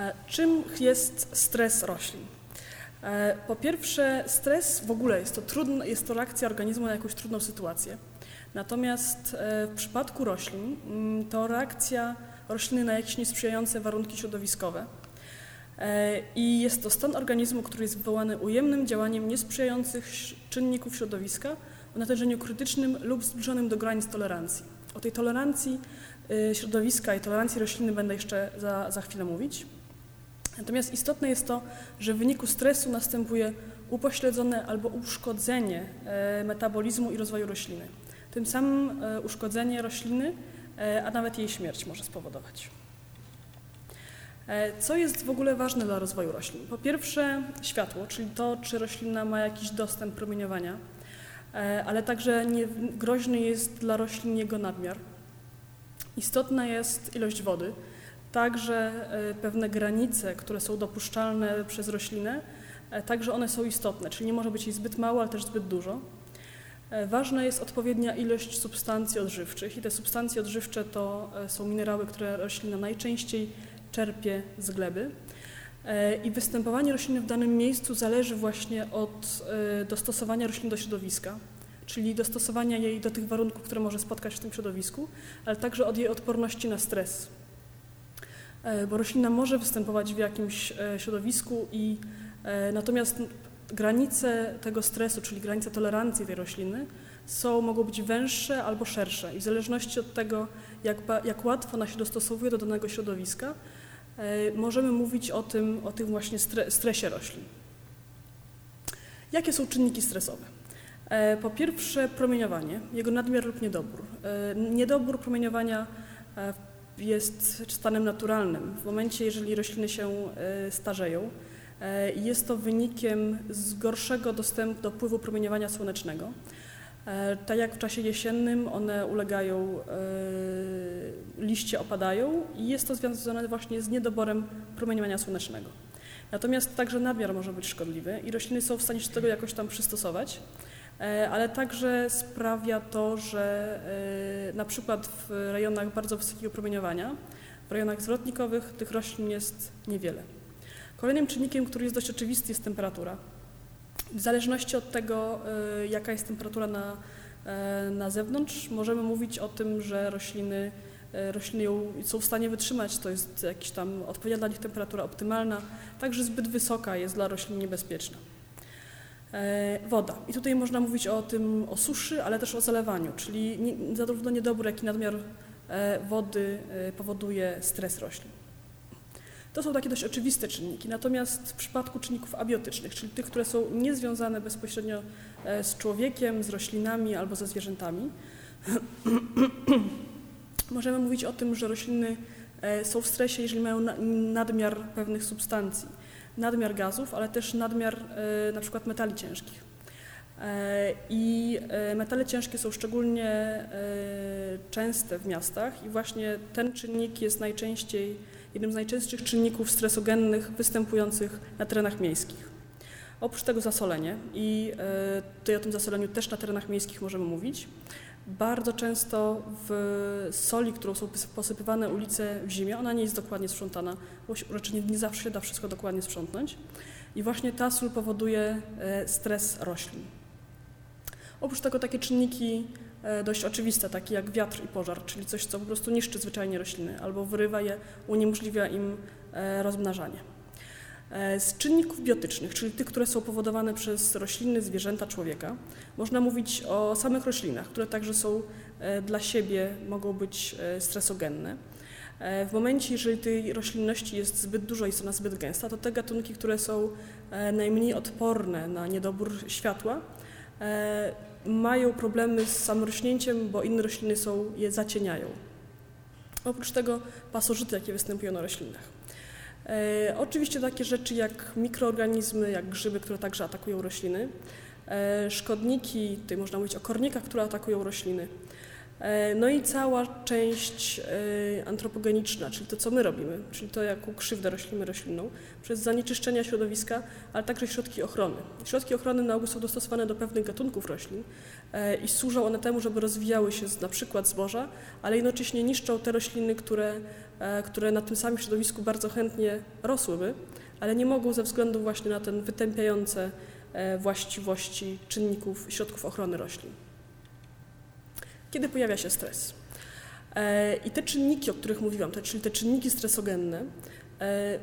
E, czym jest stres roślin? E, po pierwsze, stres w ogóle jest to, trudno, jest to reakcja organizmu na jakąś trudną sytuację. Natomiast e, w przypadku roślin mm, to reakcja rośliny na jakieś niesprzyjające warunki środowiskowe. I jest to stan organizmu, który jest wywołany ujemnym działaniem niesprzyjających czynników środowiska o natężeniu krytycznym lub zbliżonym do granic tolerancji. O tej tolerancji środowiska i tolerancji rośliny będę jeszcze za, za chwilę mówić. Natomiast istotne jest to, że w wyniku stresu następuje upośledzone albo uszkodzenie e, metabolizmu i rozwoju rośliny. Tym samym e, uszkodzenie rośliny, e, a nawet jej śmierć może spowodować. Co jest w ogóle ważne dla rozwoju roślin? Po pierwsze światło, czyli to, czy roślina ma jakiś dostęp promieniowania, ale także nie, groźny jest dla roślin jego nadmiar. Istotna jest ilość wody, Także e, pewne granice, które są dopuszczalne przez roślinę, e, także one są istotne, czyli nie może być jej zbyt mało, ale też zbyt dużo. E, ważna jest odpowiednia ilość substancji odżywczych i te substancje odżywcze to są minerały, które roślina najczęściej czerpie z gleby. I występowanie rośliny w danym miejscu zależy właśnie od dostosowania roślin do środowiska, czyli dostosowania jej do tych warunków, które może spotkać w tym środowisku, ale także od jej odporności na stres. E, bo roślina może występować w jakimś e, środowisku i e, natomiast granice tego stresu, czyli granice tolerancji tej rośliny są, mogą być węższe albo szersze i w zależności od tego, jak, jak łatwo ona się dostosowuje do danego środowiska, możemy mówić o tym, o tym właśnie stresie roślin. Jakie są czynniki stresowe? Po pierwsze promieniowanie, jego nadmiar lub niedobór. Niedobór promieniowania jest stanem naturalnym. W momencie, jeżeli rośliny się e, starzeją, e, jest to wynikiem z gorszego dostępu do wpływu promieniowania słonecznego. E, tak jak w czasie jesiennym one ulegają, liście opadają i jest to związane właśnie z niedoborem promieniowania słonecznego. Natomiast także nadmiar może być szkodliwy i rośliny są w stanie się do tego jakoś tam przystosować. E, ale także sprawia to, że e, na przykład w rejonach bardzo wysokiego promieniowania, w rejonach zwrotnikowych tych roślin jest niewiele. Kolejnym czynnikiem, który jest dość oczywisty, jest temperatura. W zależności od tego, e, jaka jest temperatura na, na zewnątrz, możemy mówić o tym, że rośliny, rośliny ją są w stanie wytrzymać, to jest jakaś tam odpowiednia dla nich temperatura optymalna, także zbyt wysoka jest dla roślin niebezpieczna. E, woda. I tutaj można mówić o tym, o suszy, ale też o zalewaniu, czyli zarówno niedobór, jak i nadmiar e, wody e, powoduje stres roślin. To są takie dość oczywiste czynniki. Natomiast w przypadku czynników abiotycznych, czyli tych, które są niezwiązane bezpośrednio z człowiekiem, z roślinami albo ze zwierzętami, możemy mówić o tym, że rośliny są w stresie, jeżeli mają nadmiar pewnych substancji nadmiar gazów, ale też nadmiar e, na przykład metali ciężkich. E, I e, metale ciężkie są szczególnie częste w miastach i właśnie ten czynnik jest najczęściej jednym z najczęstszych czynników stresogennych występujących na terenach miejskich. Oprócz tego zasolenie i tutaj o tym zasoleniu też na terenach miejskich możemy mówić. Bardzo często w soli, którą są posypywane ulice w zimie, ona nie jest dokładnie sprzątana, bo raczej nie, nie zawsze się da wszystko dokładnie sprzątnąć. I właśnie ta sól powoduje e, stres roślin. Oprócz tego takie czynniki e, dość oczywiste, takie jak wiatr i pożar, czyli coś, co po prostu niszczy zwyczajnie rośliny albo wyrywa je, uniemożliwia im e, rozmnażanie. E, z czynników biotycznych, czyli tych, które są powodowane przez rośliny, zwierzęta, człowieka, można mówić o samych roślinach, które także są e, dla siebie, mogą być e, stresogenne. W momencie, jeżeli tej roślinności jest zbyt dużo, jest ona zbyt gęsta, to te gatunki, które są najmniej odporne na niedobór światła, mają problemy z samorośnięciem, bo inne rośliny są, je zacieniają. Oprócz tego pasożyty, jakie występują na roślinach. E, oczywiście takie rzeczy jak mikroorganizmy, jak grzyby, które także atakują rośliny, e, szkodniki, tutaj można mówić o kornikach, które atakują rośliny, no i cała część e, antropogeniczna, czyli to, co my robimy, czyli to, jaką krzywdę roślimy rośliną, przez zanieczyszczenia środowiska, ale także środki ochrony. Środki ochrony na ogół są dostosowane do pewnych gatunków roślin e, i służą one temu, żeby rozwijały się z, na przykład zboża, ale jednocześnie niszczą te rośliny, które, które na tym samym środowisku bardzo chętnie rosłyby, ale nie mogą ze względu właśnie na ten wytępiające właściwości czynników, środków ochrony roślin kiedy pojawia się stres. E, I te czynniki, o których mówiłam, czyli te czynniki stresogenne, e,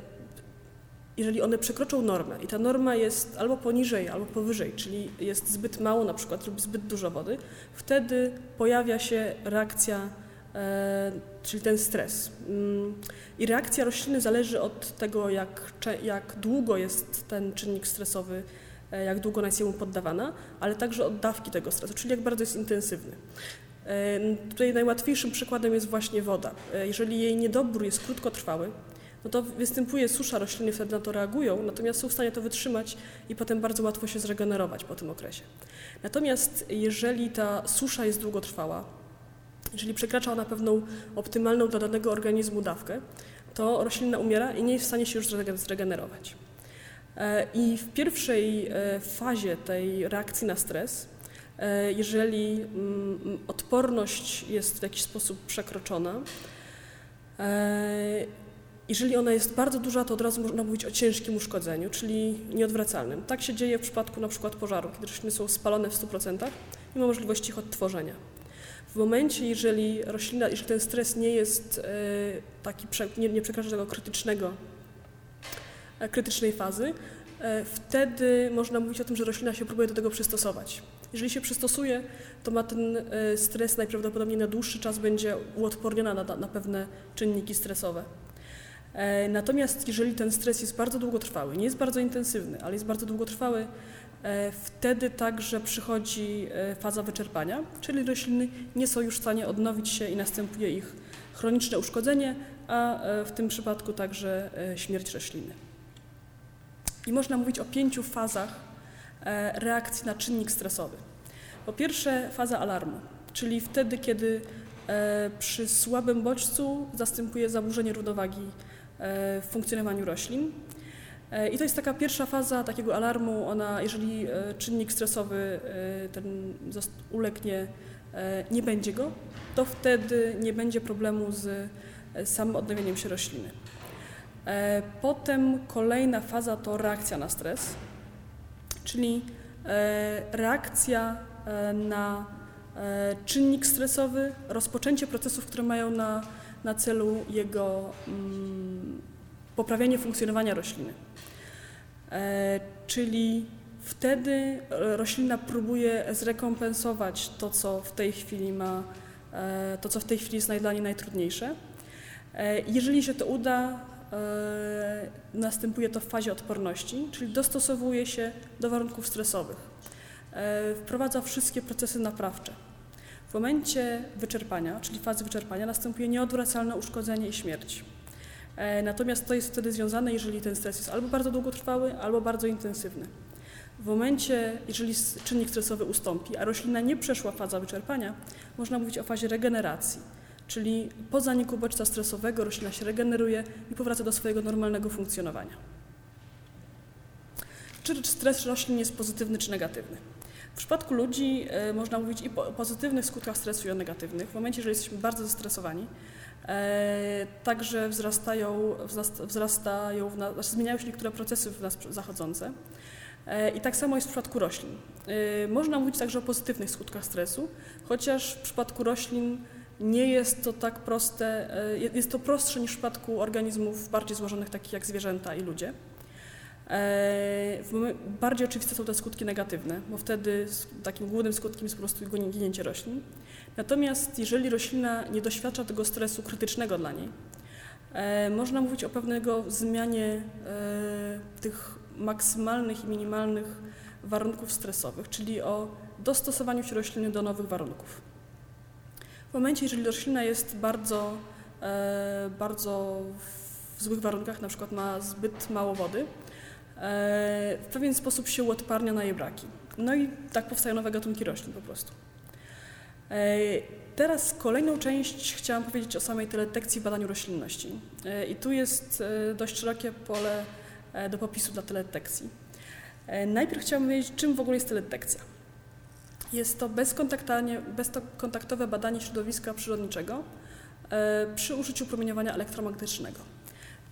jeżeli one przekroczą normę i ta norma jest albo poniżej, albo powyżej, czyli jest zbyt mało na przykład lub zbyt dużo wody, wtedy pojawia się reakcja, e, czyli ten stres. Mm, I reakcja rośliny zależy od tego, jak, jak długo jest ten czynnik stresowy, jak długo ona jest jemu poddawana, ale także od dawki tego stresu, czyli jak bardzo jest intensywny. Tutaj najłatwiejszym przykładem jest właśnie woda. E, jeżeli jej niedobór jest krótkotrwały, no to występuje susza, rośliny wtedy na to reagują, natomiast są w stanie to wytrzymać i potem bardzo łatwo się zregenerować po tym okresie. Natomiast jeżeli ta susza jest długotrwała, jeżeli przekracza ona pewną optymalną dla danego organizmu dawkę, to roślina umiera i nie jest w stanie się już zregenerować. E, I w pierwszej e, fazie tej reakcji na stres jeżeli mm, odporność jest w jakiś sposób przekroczona, e, jeżeli ona jest bardzo duża, to od razu można mówić o ciężkim uszkodzeniu, czyli nieodwracalnym. Tak się dzieje w przypadku na przykład pożaru, kiedy rośliny są spalone w 100% i ma możliwość ich odtworzenia. W momencie, jeżeli roślina, jeżeli ten stres nie jest e, taki, nie, nie przekracza tego krytycznego, krytycznej fazy, wtedy można mówić o tym, że roślina się próbuje do tego przystosować. Jeżeli się przystosuje, to ma ten e, stres najprawdopodobniej na dłuższy czas będzie uodporniona na, na pewne czynniki stresowe. E, natomiast jeżeli ten stres jest bardzo długotrwały, nie jest bardzo intensywny, ale jest bardzo długotrwały, e, wtedy także przychodzi faza wyczerpania, czyli rośliny nie są już w stanie odnowić się i następuje ich chroniczne uszkodzenie, a w tym przypadku także śmierć rośliny. I można mówić o pięciu fazach E, reakcji na czynnik stresowy. Po pierwsze faza alarmu, czyli wtedy, kiedy e, przy słabym bodźcu zastępuje zaburzenie równowagi e, w funkcjonowaniu roślin. I to jest taka pierwsza faza takiego alarmu. Ona, jeżeli czynnik stresowy ten ulegnie, nie będzie go, to wtedy nie będzie problemu z samym odnowieniem się rośliny. Potem kolejna faza to reakcja na stres czyli e, reakcja e, na e, czynnik stresowy, rozpoczęcie procesów, które mają na, na celu jego mm, poprawianie funkcjonowania rośliny. Czyli wtedy roślina próbuje zrekompensować to, co w tej chwili ma, to, co w tej chwili jest dla niej najtrudniejsze. Jeżeli się to uda, E, następuje to w fazie odporności, czyli dostosowuje się do warunków stresowych. E, wprowadza wszystkie procesy naprawcze. W momencie wyczerpania, czyli fazy wyczerpania, następuje nieodwracalne uszkodzenie i śmierć. E, natomiast to jest wtedy związane, jeżeli ten stres jest albo bardzo długotrwały, albo bardzo intensywny. W momencie, jeżeli czynnik stresowy ustąpi, a roślina nie przeszła faza wyczerpania, można mówić o fazie regeneracji Czyli po zaniku bodźca stresowego roślina się regeneruje i powraca do swojego normalnego funkcjonowania. Czy stres roślin jest pozytywny czy negatywny? W przypadku ludzi e, można mówić i o pozytywnych skutkach stresu i o negatywnych. W momencie, jeżeli jesteśmy bardzo zestresowani, e, także wzrastają, wzrastają w nas, znaczy zmieniają się niektóre procesy w nas zachodzące. E, I tak samo jest w przypadku roślin. Można mówić także o pozytywnych skutkach stresu, chociaż w przypadku roślin nie jest to tak proste, e, jest to prostsze niż w przypadku organizmów bardziej złożonych, takich jak zwierzęta i ludzie. E, bardziej oczywiste są te skutki negatywne, bo wtedy takim głównym skutkiem jest po prostu ginięcie roślin. Natomiast jeżeli roślina nie doświadcza tego stresu krytycznego dla niej, e, można mówić o pewnego zmianie tych maksymalnych i minimalnych warunków stresowych, czyli o dostosowaniu się rośliny do nowych warunków. Momencie, jeżeli roślina jest bardzo, e, bardzo w złych warunkach, na przykład ma zbyt mało wody, e, w pewien sposób się uodparnia na jej braki. No i tak powstają nowe gatunki roślin po prostu. E, teraz kolejną część chciałam powiedzieć o samej teledetekcji w badaniu roślinności. I tu jest dość szerokie pole do popisu dla teledetekcji. Najpierw chciałam powiedzieć, czym w ogóle jest teledetekcja. Jest to bezkontaktowe badanie środowiska przyrodniczego przy użyciu promieniowania elektromagnetycznego.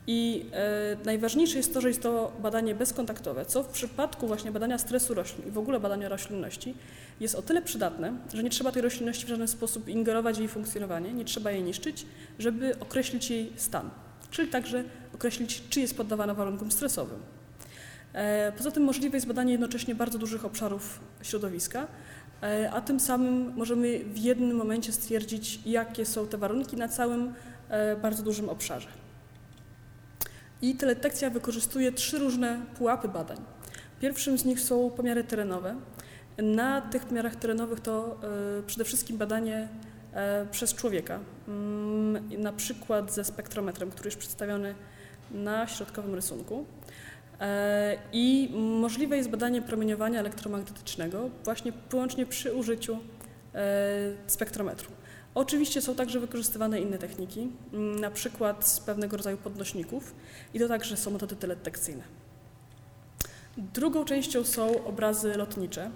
I e, najważniejsze jest to, że jest to badanie bezkontaktowe, co w przypadku właśnie badania stresu roślin i w ogóle badania roślinności jest o tyle przydatne, że nie trzeba tej roślinności w żaden sposób ingerować w jej funkcjonowanie, nie trzeba jej niszczyć, żeby określić jej stan, czyli także określić, czy jest poddawana warunkom stresowym. E, poza tym możliwe jest badanie jednocześnie bardzo dużych obszarów środowiska, e, a tym samym możemy w jednym momencie stwierdzić, jakie są te warunki na całym e, bardzo dużym obszarze. I teledetekcja wykorzystuje trzy różne pułapy badań. Pierwszym z nich są pomiary terenowe. Na tych pomiarach terenowych to y, przede wszystkim badanie przez człowieka, y, na przykład ze spektrometrem, który jest przedstawiony na środkowym rysunku. E, I możliwe jest badanie promieniowania elektromagnetycznego właśnie wyłącznie przy użyciu spektrometru. Oczywiście są także wykorzystywane inne techniki, mm, na przykład z pewnego rodzaju podnośników i to także są metody teledetekcyjne. Drugą częścią są obrazy lotnicze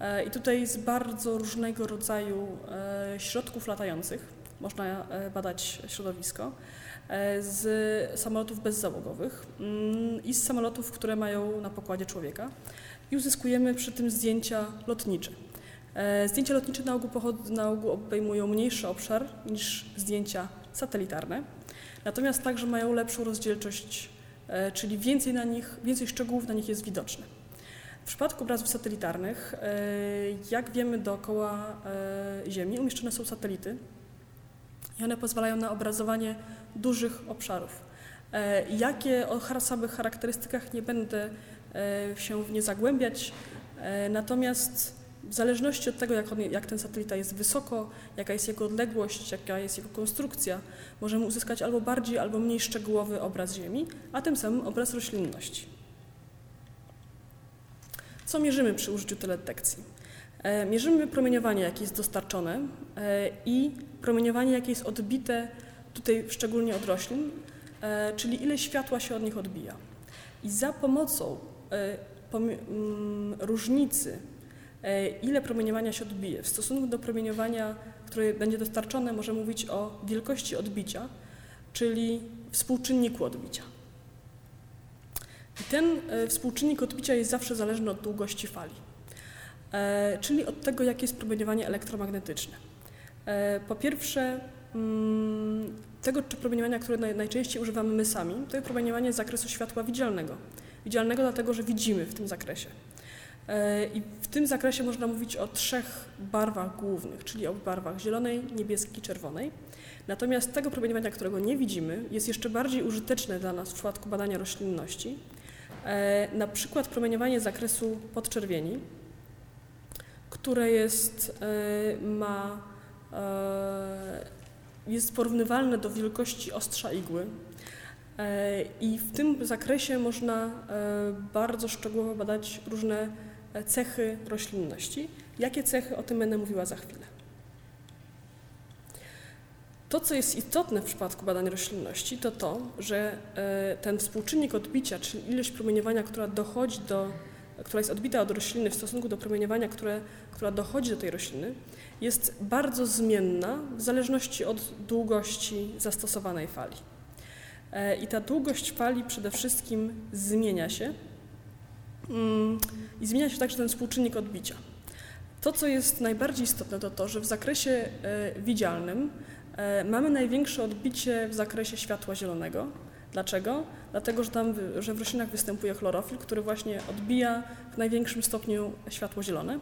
e, i tutaj z bardzo różnego rodzaju e, środków latających można e, badać środowisko, z samolotów bezzałogowych mm, i z samolotów, które mają na pokładzie człowieka i uzyskujemy przy tym zdjęcia lotnicze. E, zdjęcia lotnicze na ogół, na ogół obejmują mniejszy obszar niż zdjęcia satelitarne, natomiast także mają lepszą rozdzielczość, e, czyli więcej, na nich, więcej szczegółów na nich jest widoczne. W przypadku obrazów satelitarnych, e, jak wiemy, dookoła Ziemi umieszczone są satelity i one pozwalają na obrazowanie dużych obszarów. Jakie o samych charakterystykach nie będę się w nie zagłębiać, natomiast w zależności od tego, jak, on, jak, ten satelita jest wysoko, jaka jest jego odległość, jaka jest jego konstrukcja, możemy uzyskać albo bardziej, albo mniej szczegółowy obraz Ziemi, a tym samym obraz roślinności. Co mierzymy przy użyciu teledetekcji? E, mierzymy promieniowanie, jakie jest dostarczone e, i promieniowanie, jakie jest odbite, tutaj szczególnie od roślin, e, czyli ile światła się od nich odbija. I za pomocą mm, różnicy E, ile promieniowania się odbije. W stosunku do promieniowania, które będzie dostarczone, możemy mówić o wielkości odbicia, czyli współczynniku odbicia. I ten e, współczynnik odbicia jest zawsze zależny od długości fali, e, czyli od tego, jakie jest promieniowanie elektromagnetyczne. Po pierwsze, mm, tego promieniowania, które najczęściej używamy my sami, to jest promieniowanie z zakresu światła widzialnego. Widzialnego dlatego, że widzimy w tym zakresie. E, I w tym zakresie można mówić o trzech barwach głównych, czyli o barwach zielonej, niebieskiej, czerwonej. Natomiast tego promieniowania, którego nie widzimy, jest jeszcze bardziej użyteczne dla nas w przypadku badania roślinności. E, na przykład promieniowanie z zakresu podczerwieni, które jest, e, ma, jest porównywalne do wielkości ostrza igły. I w tym zakresie można bardzo szczegółowo badać różne cechy roślinności. Jakie cechy, o tym będę mówiła za chwilę. To, co jest istotne w przypadku badań roślinności, to to, że e, ten współczynnik odbicia, czyli ilość promieniowania, która dochodzi do, która jest odbita od rośliny w stosunku do promieniowania, które, która dochodzi do tej rośliny, jest bardzo zmienna w zależności od długości zastosowanej fali. E, I ta długość fali przede wszystkim zmienia się Mm, I zmienia się także ten współczynnik odbicia. To, co jest najbardziej istotne, to to, że w zakresie e, widzialnym e, mamy największe odbicie w zakresie światła zielonego. Dlaczego? Dlatego, że, tam, że w roślinach występuje chlorofil, który właśnie odbija w największym stopniu światło zielone.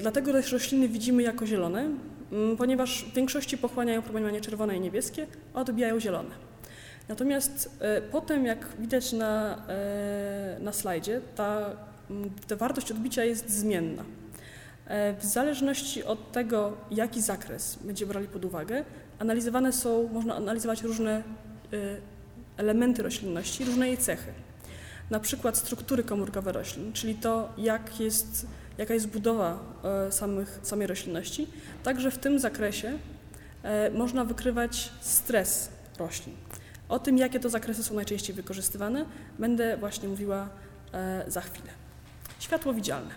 Dlatego też rośliny widzimy jako zielone, mm, ponieważ w większości pochłaniają promieniowanie czerwone i niebieskie, a odbijają zielone. Natomiast e, potem, jak widać na, e, na slajdzie, ta, ta wartość odbicia jest zmienna. E, w zależności od tego, jaki zakres będziemy brali pod uwagę, analizowane są, można analizować różne elementy roślinności, różne jej cechy. Na przykład struktury komórkowe roślin, czyli to, jak jest, jaka jest budowa samych, samej roślinności. Także w tym zakresie można wykrywać stres roślin. O tym, jakie to zakresy są najczęściej wykorzystywane, będę właśnie mówiła za chwilę. Światło widzialne.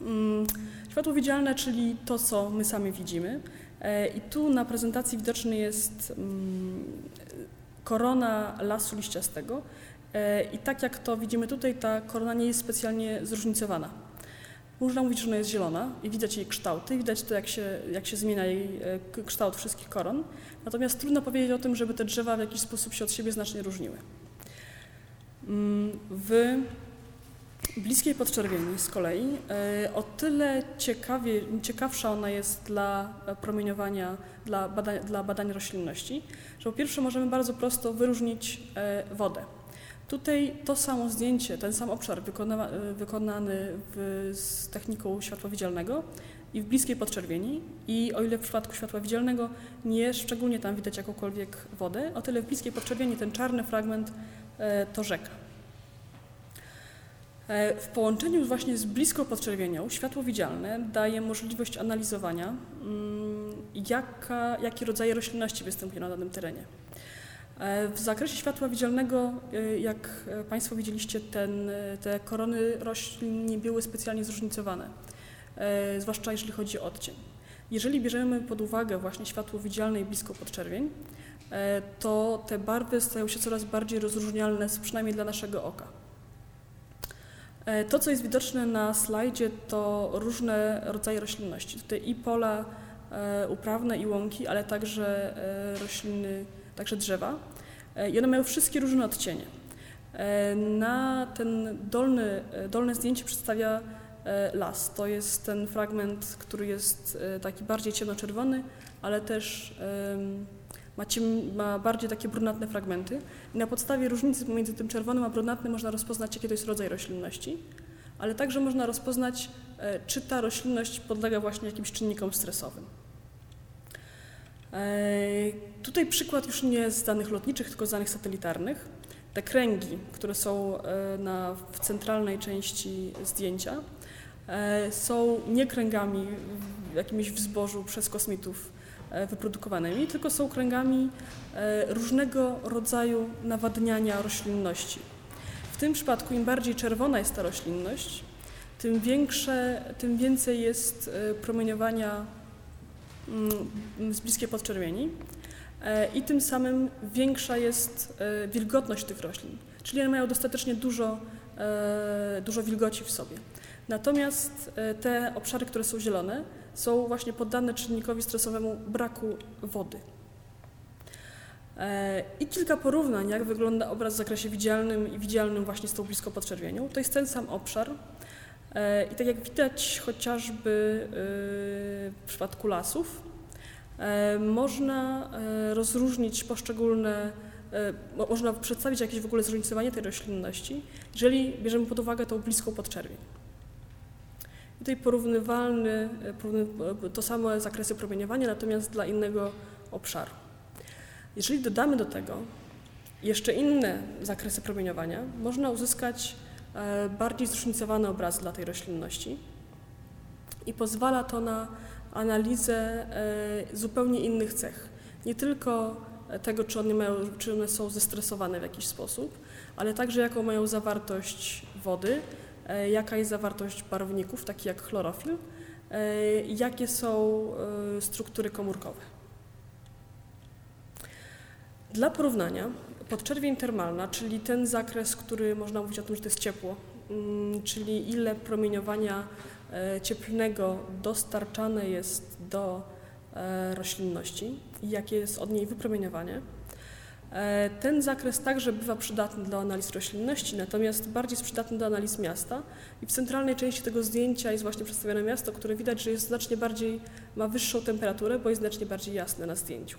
Mm, światło widzialne, czyli to, co my sami widzimy. E, I tu na prezentacji widoczny jest mm, korona lasu liściastego. E, I tak jak to widzimy tutaj, ta korona nie jest specjalnie zróżnicowana. Można mówić, że ona jest zielona i widać jej kształty, widać to, jak się, jak się zmienia jej e, kształt wszystkich koron. Natomiast trudno powiedzieć o tym, żeby te drzewa w jakiś sposób się od siebie znacznie różniły. Mm, w bliskiej podczerwieni z kolei e, o tyle ciekawie, ciekawsza ona jest dla promieniowania, dla badań, dla badań roślinności, że po pierwsze możemy bardzo prosto wyróżnić e, wodę. Tutaj to samo zdjęcie, ten sam obszar wykona, e, wykonany w, z techniką światła widzialnego i w bliskiej podczerwieni i o ile w przypadku światła widzialnego nie szczególnie tam widać jakąkolwiek wodę, o tyle w bliskiej podczerwieni ten czarny fragment to rzeka. E, w połączeniu właśnie z bliską podczerwienią światło widzialne daje możliwość analizowania, mm, jaka, jakie rodzaje roślinności występują na danym terenie. E, w zakresie światła widzialnego, e, jak Państwo widzieliście, ten, te korony roślin nie były specjalnie zróżnicowane, zwłaszcza jeżeli chodzi o odcień. Jeżeli bierzemy pod uwagę właśnie światło widzialne i blisko podczerwień, to te barwy stają się coraz bardziej rozróżnialne, przynajmniej dla naszego oka. E, to, co jest widoczne na slajdzie, to różne rodzaje roślinności. Tutaj i pola e, uprawne, i łąki, ale także e, rośliny, także drzewa. I one mają wszystkie różne odcienie. Na ten dolny, dolne zdjęcie przedstawia las. To jest ten fragment, który jest taki bardziej ciemnoczerwony, ale też ma, ciem, ma bardziej takie brunatne fragmenty i na podstawie różnicy pomiędzy tym czerwonym a brunatnym można rozpoznać, jaki to jest rodzaj roślinności, ale także można rozpoznać, e, czy ta roślinność podlega właśnie jakimś czynnikom stresowym. E, tutaj przykład już nie z danych lotniczych, tylko z danych satelitarnych. Te kręgi, które są e, na, w centralnej części zdjęcia, są nie kręgami jakimiś w zbożu przez kosmitów E, wyprodukowanymi, tylko są kręgami e, różnego rodzaju nawadniania roślinności. W tym przypadku im bardziej czerwona jest ta roślinność, tym, większe, tym więcej jest e, promieniowania z bliskiej podczerwieni i tym samym większa jest wilgotność tych roślin, czyli one mają dostatecznie dużo, dużo wilgoci w sobie. Natomiast te obszary, które są zielone, są właśnie poddane czynnikowi stresowemu braku wody. E, I kilka porównań, jak wygląda obraz w zakresie widzialnym i widzialnym właśnie z tą blisko podczerwienią. To jest ten sam obszar. E, I tak jak widać chociażby e, w przypadku lasów, można rozróżnić poszczególne, można przedstawić jakieś w ogóle zróżnicowanie tej roślinności, jeżeli bierzemy pod uwagę tą bliską podczerwień. Tutaj porównywalny, to samo zakresy promieniowania, natomiast dla innego obszaru. Jeżeli dodamy do tego jeszcze inne zakresy promieniowania, można uzyskać e, bardziej zróżnicowany obraz dla tej roślinności i pozwala to na analizę e, zupełnie innych cech. Nie tylko tego, czy one, mają, czy one są zestresowane w jakiś sposób, ale także jaką mają zawartość wody, E, jaka jest zawartość barwników, takich jak chlorofil, e, jakie są e, struktury komórkowe. Dla porównania, podczerwień termalna, czyli ten zakres, który można mówić o tym, że to jest ciepło, mm, czyli ile promieniowania cieplnego dostarczane jest do roślinności i jakie jest od niej wypromieniowanie, E, ten zakres także bywa przydatny dla analiz roślinności, natomiast bardziej jest przydatny do analiz miasta. I w centralnej części tego zdjęcia jest właśnie przedstawione miasto, które widać, że jest znacznie bardziej, ma wyższą temperaturę, bo jest znacznie bardziej jasne na zdjęciu.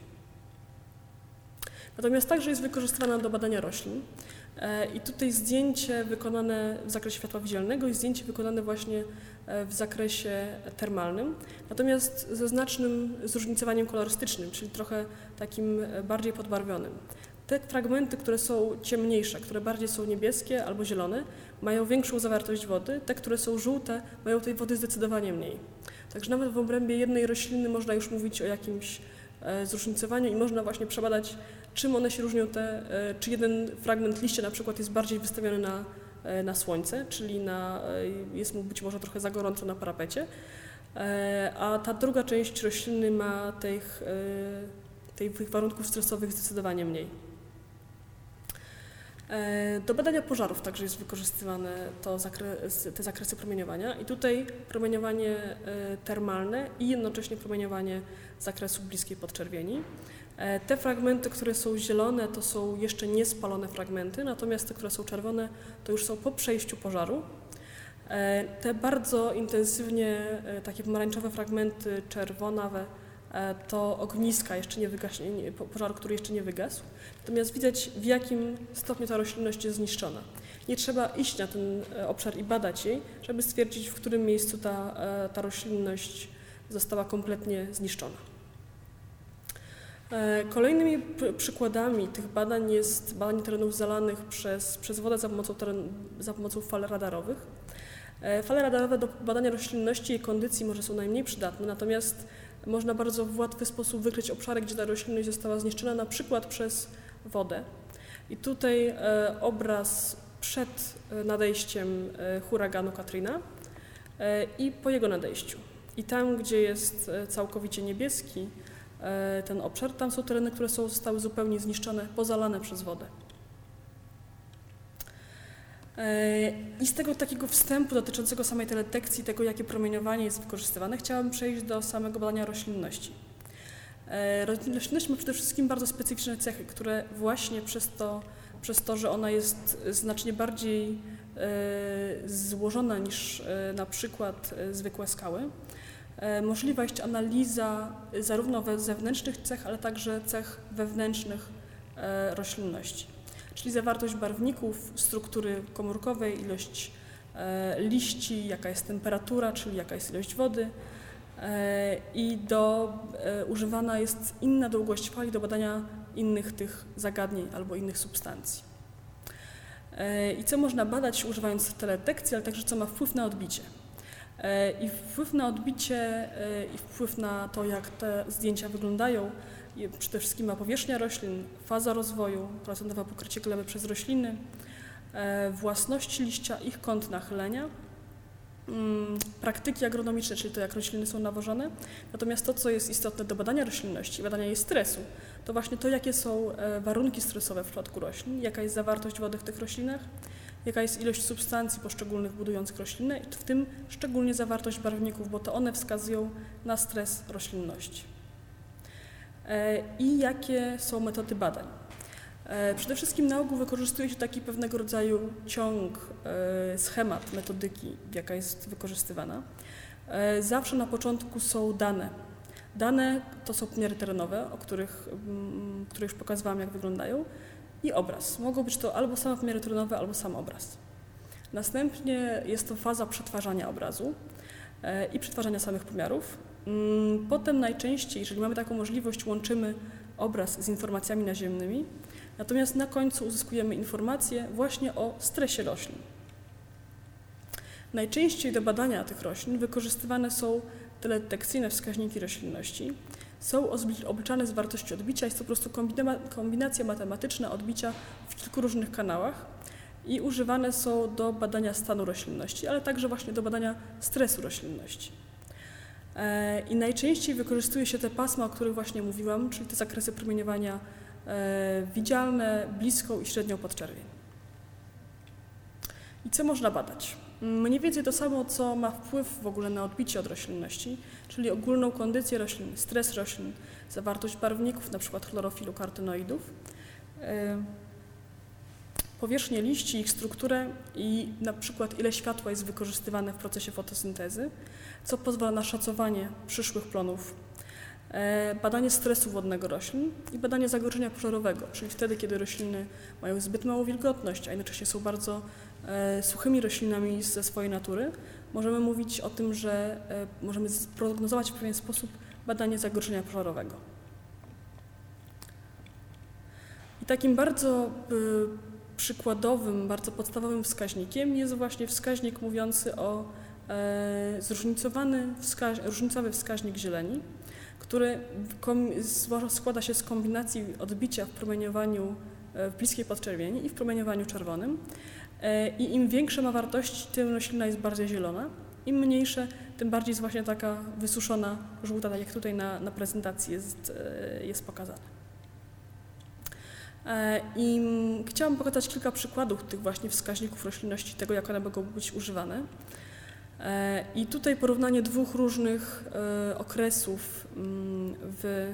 Natomiast także jest wykorzystywana do badania roślin. E, I tutaj zdjęcie wykonane w zakresie światła widzialnego i zdjęcie wykonane właśnie e, w zakresie termalnym, natomiast ze znacznym zróżnicowaniem kolorystycznym, czyli trochę takim bardziej podbarwionym. Te fragmenty, które są ciemniejsze, które bardziej są niebieskie albo zielone, mają większą zawartość wody. Te, które są żółte, mają tej wody zdecydowanie mniej. Także nawet w obrębie jednej rośliny można już mówić o jakimś e, zróżnicowaniu i można właśnie przebadać, czym one się różnią, te, e, czy jeden fragment liścia na przykład jest bardziej wystawiony na, e, na słońce, czyli na, jest mu być może trochę za gorąco na parapecie, a ta druga część rośliny ma tych, tych warunków stresowych zdecydowanie mniej. E, do badania pożarów także jest wykorzystywane to zakres, te zakresy promieniowania i tutaj promieniowanie e, termalne i jednocześnie promieniowanie zakresu bliskiej podczerwieni. E, te fragmenty, które są zielone, to są jeszcze niespalone fragmenty, natomiast te, które są czerwone, to już są po przejściu pożaru. Te bardzo intensywnie, takie pomarańczowe fragmenty czerwonawe, E, to ogniska jeszcze nie wygaśnie, pożar, który jeszcze nie wygasł. Natomiast widać, w jakim stopniu ta roślinność jest zniszczona. Nie trzeba iść na ten e, obszar i badać jej, żeby stwierdzić, w którym miejscu ta, e, ta roślinność została kompletnie zniszczona. Kolejnymi przykładami tych badań jest badanie terenów zalanych przez, przez wodę za pomocą, teren, za pomocą fal radarowych. Fale radarowe do badania roślinności i kondycji może są najmniej przydatne, natomiast można bardzo w łatwy sposób wykryć obszary, gdzie ta roślinność została zniszczona, na przykład przez wodę. I tutaj e, obraz przed e, nadejściem e, huraganu Katrina i po jego nadejściu. I tam, gdzie jest całkowicie niebieski ten obszar, tam są tereny, które są, zostały zupełnie zniszczone, pozalane przez wodę. E, I z tego takiego wstępu dotyczącego samej teledetekcji, tego jakie promieniowanie jest wykorzystywane, chciałabym przejść do samego badania roślinności. E, roślinność ma przede wszystkim bardzo specyficzne cechy, które właśnie przez to, przez to że ona jest znacznie bardziej e, złożona niż na przykład zwykłe skały, możliwa jest analiza zarówno zewnętrznych cech, ale także cech wewnętrznych roślinności czyli zawartość barwników, struktury komórkowej, ilość e, liści, jaka jest temperatura, czyli jaka jest ilość wody e, i do, e, używana jest inna długość fali do badania innych tych zagadnień albo innych substancji. I co można badać używając teledetekcji, ale także co ma wpływ na odbicie. I wpływ na odbicie i wpływ na to, jak te zdjęcia wyglądają, przede wszystkim ma powierzchnia roślin, faza rozwoju, procentowe pokrycie gleby przez rośliny, e, własności liścia, ich kąt nachylenia, mm, praktyki agronomiczne, czyli to, jak rośliny są nawożone. Natomiast to, co jest istotne do badania roślinności, badania jej stresu, to właśnie to, jakie są e, warunki stresowe w przypadku roślin, jaka jest zawartość wody w tych roślinach, jaka jest ilość substancji poszczególnych budujących rośliny, w tym szczególnie zawartość barwników, bo to one wskazują na stres roślinności. E, i jakie są metody badań. E, przede wszystkim na ogół wykorzystuje się taki pewnego rodzaju ciąg, e, schemat metodyki, jaka jest wykorzystywana. Zawsze na początku są dane. Dane to są pomiary terenowe, o których, mm, które już pokazywałam, jak wyglądają, i obraz. Mogą być to albo same pomiary terenowe, albo sam obraz. Następnie jest to faza przetwarzania obrazu i przetwarzania samych pomiarów. Mm, potem najczęściej, jeżeli mamy taką możliwość, łączymy obraz z informacjami naziemnymi, natomiast na końcu uzyskujemy informacje właśnie o stresie roślin. Najczęściej do badania tych roślin wykorzystywane są teledetekcyjne wskaźniki roślinności. Są obliczane z wartości odbicia, jest to po prostu kombinacja matematyczna odbicia w kilku różnych kanałach i używane są do badania stanu roślinności, ale także właśnie do badania stresu roślinności. E, I najczęściej wykorzystuje się te pasma, o których właśnie mówiłam, czyli te zakresy promieniowania e, widzialne, bliską i średnią podczerwień. I co można badać? Mniej więcej to samo, co ma wpływ w ogóle na odbicie od roślinności, czyli ogólną kondycję roślin, stres roślin, zawartość barwników, np. chlorofilu, kartynoidów, powierzchnię liści, ich strukturę i przykład ile światła jest wykorzystywane w procesie fotosyntezy, co pozwala na szacowanie przyszłych plonów, e, badanie stresu wodnego roślin i badanie zagrożenia pożarowego, czyli wtedy, kiedy rośliny mają zbyt małą wilgotność, a jednocześnie są bardzo suchymi roślinami ze swojej natury, możemy mówić o tym, że e, możemy prognozować w pewien sposób badanie zagrożenia pożarowego. I takim bardzo przykładowym, bardzo podstawowym wskaźnikiem jest właśnie wskaźnik mówiący o e, zróżnicowany wskaź, różnicowy wskaźnik zieleni, który składa się z kombinacji odbicia w promieniowaniu e, w bliskiej podczerwieni i w promieniowaniu czerwonym. E, I im większe ma wartości, tym roślina jest bardziej zielona. Im mniejsze, tym bardziej jest właśnie taka wysuszona, żółta, tak jak tutaj na, na prezentacji jest, e, jest pokazane. E, I chciałam pokazać kilka przykładów tych właśnie wskaźników roślinności, tego jak one mogą być używane. I tutaj porównanie dwóch różnych okresów mm, w,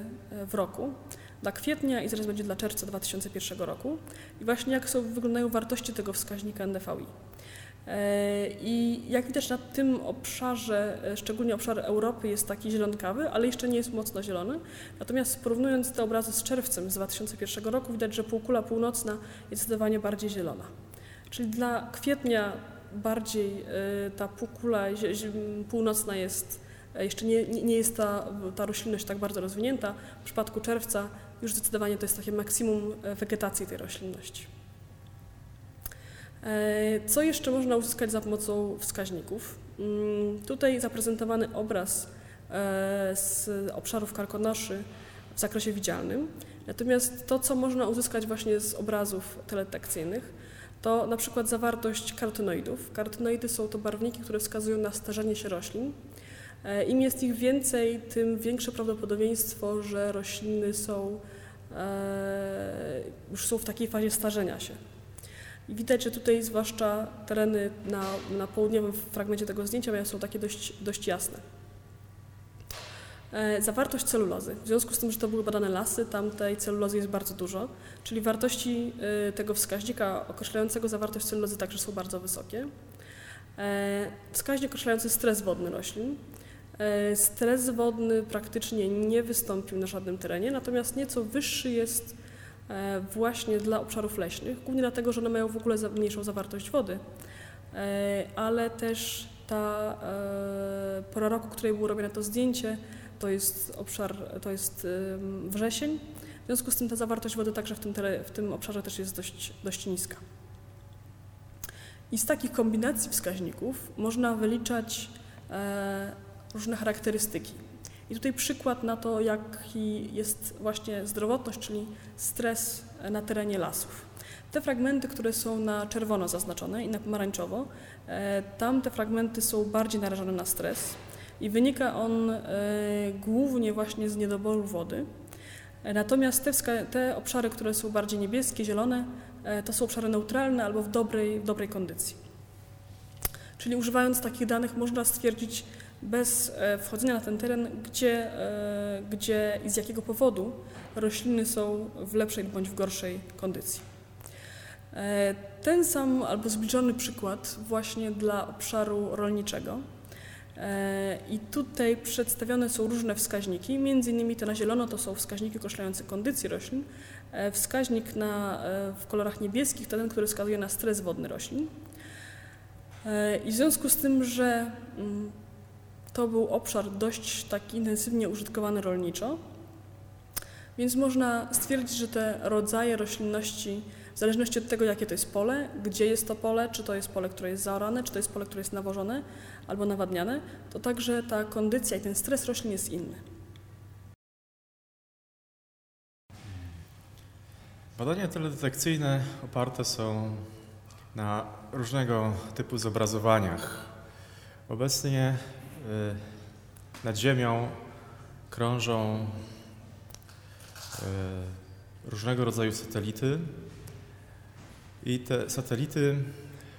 w roku. Dla kwietnia i zaraz będzie dla czerwca 2001 roku. I właśnie jak są, wyglądają wartości tego wskaźnika NDVI. E, I jak widać na tym obszarze, e, szczególnie obszar Europy jest taki zielonkawy, ale jeszcze nie jest mocno zielony. Natomiast porównując te obrazy z czerwcem z 2001 roku widać, że półkula północna jest zdecydowanie bardziej zielona. Czyli dla kwietnia bardziej e, ta półkula północna jest, jeszcze nie, nie jest ta, ta roślinność tak bardzo rozwinięta. W przypadku czerwca już zdecydowanie to jest takie maksimum wegetacji tej roślinności. E, co jeszcze można uzyskać za pomocą wskaźników? Mm, tutaj zaprezentowany obraz e, z obszarów karkonoszy w zakresie widzialnym. Natomiast to, co można uzyskać właśnie z obrazów teledetekcyjnych, to na przykład zawartość karotenoidów. Karotenoidy są to barwniki, które wskazują na starzenie się roślin. E, Im jest ich więcej, tym większe prawdopodobieństwo, że rośliny są, już są w takiej fazie starzenia się. I widać, że tutaj zwłaszcza tereny na, na południowym fragmencie tego zdjęcia są takie dość, dość jasne. E, zawartość celulozy. W związku z tym, że to były badane lasy, tam tej celulozy jest bardzo dużo, czyli wartości e, tego wskaźnika określającego zawartość celulozy także są bardzo wysokie. E, wskaźnik określający stres wodny roślin. Stres wodny praktycznie nie wystąpił na żadnym terenie, natomiast nieco wyższy jest E, właśnie dla obszarów leśnych, głównie dlatego, że one mają w ogóle mniejszą zawartość wody, e, ale też ta e, pora roku, której było robione to zdjęcie, to jest obszar, to jest wrzesień, w związku z tym ta zawartość wody także w tym, w tym obszarze też jest dość, dość niska. I z takich kombinacji wskaźników można wyliczać różne charakterystyki. I tutaj przykład na to, jaki jest właśnie zdrowotność, czyli stres na terenie lasów. Te fragmenty, które są na czerwono zaznaczone i na pomarańczowo, e, tam te fragmenty są bardziej narażone na stres i wynika on e, głównie właśnie z niedoboru wody. E, natomiast te, te obszary, które są bardziej niebieskie, zielone, to są obszary neutralne albo w dobrej, w dobrej kondycji. Czyli używając takich danych można stwierdzić, bez e, wchodzenia na ten teren, gdzie, e, gdzie i z jakiego powodu rośliny są w lepszej bądź w gorszej kondycji. E, ten sam albo zbliżony przykład właśnie dla obszaru rolniczego. I tutaj przedstawione są różne wskaźniki, między innymi te na zielono to są wskaźniki określające kondycję roślin. Wskaźnik na, w kolorach niebieskich to ten, który wskazuje na stres wodny roślin. I w związku z tym, że mm, to był obszar dość tak intensywnie użytkowany rolniczo, więc można stwierdzić, że te rodzaje roślinności, w zależności od tego, jakie to jest pole, gdzie jest to pole, czy to jest pole, które jest zaorane, czy to jest pole, które jest nawożone albo nawadniane, to także ta kondycja i ten stres roślin jest inny. Badania teledetekcyjne oparte są na różnego typu zobrazowaniach. Obecnie nad Ziemią krążą y, różnego rodzaju satelity i te satelity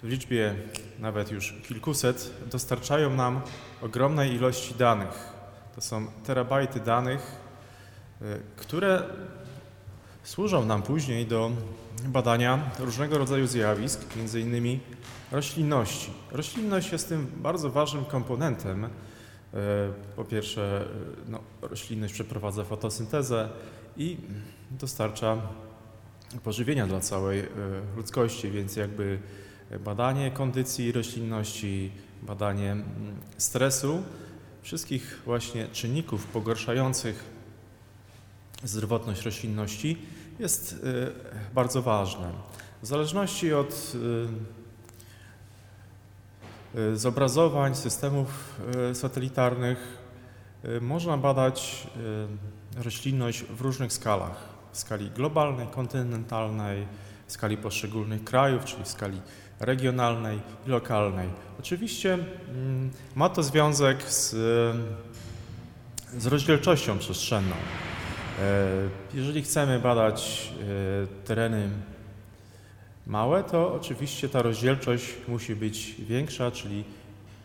w liczbie nawet już kilkuset dostarczają nam ogromnej ilości danych. To są terabajty danych, y, które służą nam później do badania różnego rodzaju zjawisk, innymi roślinności. Roślinność jest tym bardzo ważnym komponentem. E, po pierwsze, e, no, roślinność przeprowadza fotosyntezę i dostarcza pożywienia dla całej e, ludzkości, więc jakby badanie kondycji roślinności, badanie mm, stresu, wszystkich właśnie czynników pogarszających zdrowotność roślinności jest bardzo ważne. W zależności od zobrazowań systemów satelitarnych można badać roślinność w różnych skalach. W skali globalnej, kontynentalnej, w skali poszczególnych krajów, czyli w skali regionalnej i lokalnej. Oczywiście mm, ma to związek z, z rozdzielczością przestrzenną. E, jeżeli chcemy badać e, tereny małe, to oczywiście ta rozdzielczość musi być większa, czyli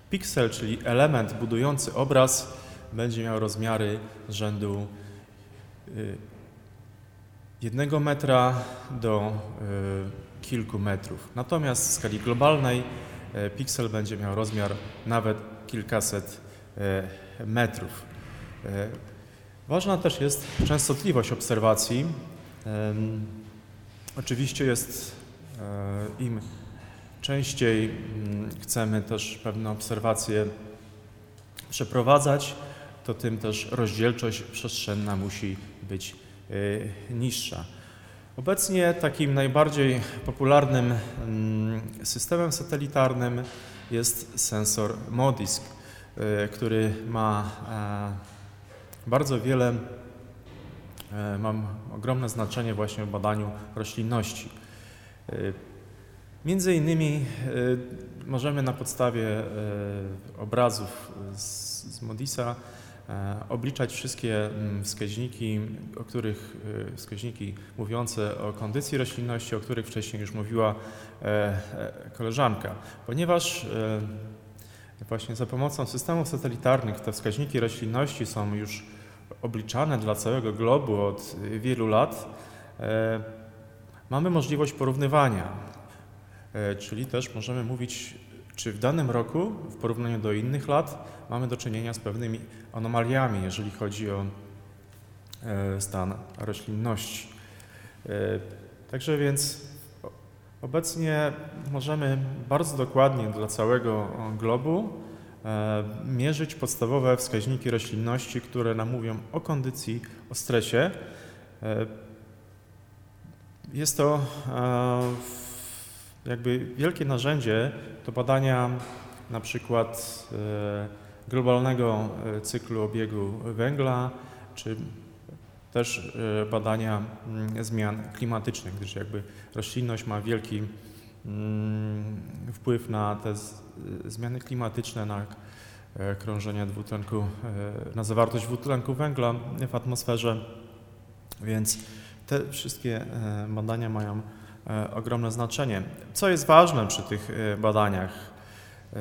piksel, czyli element budujący obraz będzie miał rozmiary rzędu y, jednego metra do kilku metrów. Natomiast w skali globalnej piksel będzie miał rozmiar nawet kilkaset metrów. Ważna też jest częstotliwość obserwacji. Oczywiście jest im częściej mm, chcemy też pewne obserwacje przeprowadzać, to tym też rozdzielczość przestrzenna musi być y, niższa. Obecnie takim najbardziej popularnym mm, systemem satelitarnym jest sensor MODISK, y, który ma e, bardzo wiele, e, mam ogromne znaczenie właśnie w badaniu roślinności. Y, między innymi możemy na podstawie e, obrazów z, Modisa E, obliczać wszystkie mm, wskaźniki, o których e, wskaźniki mówiące o kondycji roślinności, o których wcześniej już mówiła e, koleżanka. Ponieważ właśnie za pomocą systemów satelitarnych te wskaźniki roślinności są już obliczane dla całego globu od wielu lat, mamy możliwość porównywania, czyli też możemy mówić czy w danym roku, w porównaniu do innych lat, mamy do czynienia z pewnymi anomaliami, jeżeli chodzi o e, stan roślinności. E, także więc obecnie możemy bardzo dokładnie dla całego globu e, mierzyć podstawowe wskaźniki roślinności, które nam mówią o kondycji, o stresie. Jest to jakby wielkie narzędzie do badania na przykład e, globalnego e, cyklu obiegu węgla, czy też e, badania mm, zmian klimatycznych, gdyż jakby roślinność ma wielki wpływ na te zmiany klimatyczne, na krążenie dwutlenku, na zawartość dwutlenku węgla w atmosferze, więc te wszystkie badania mają E, ogromne znaczenie. Co jest ważne przy tych e, badaniach? E,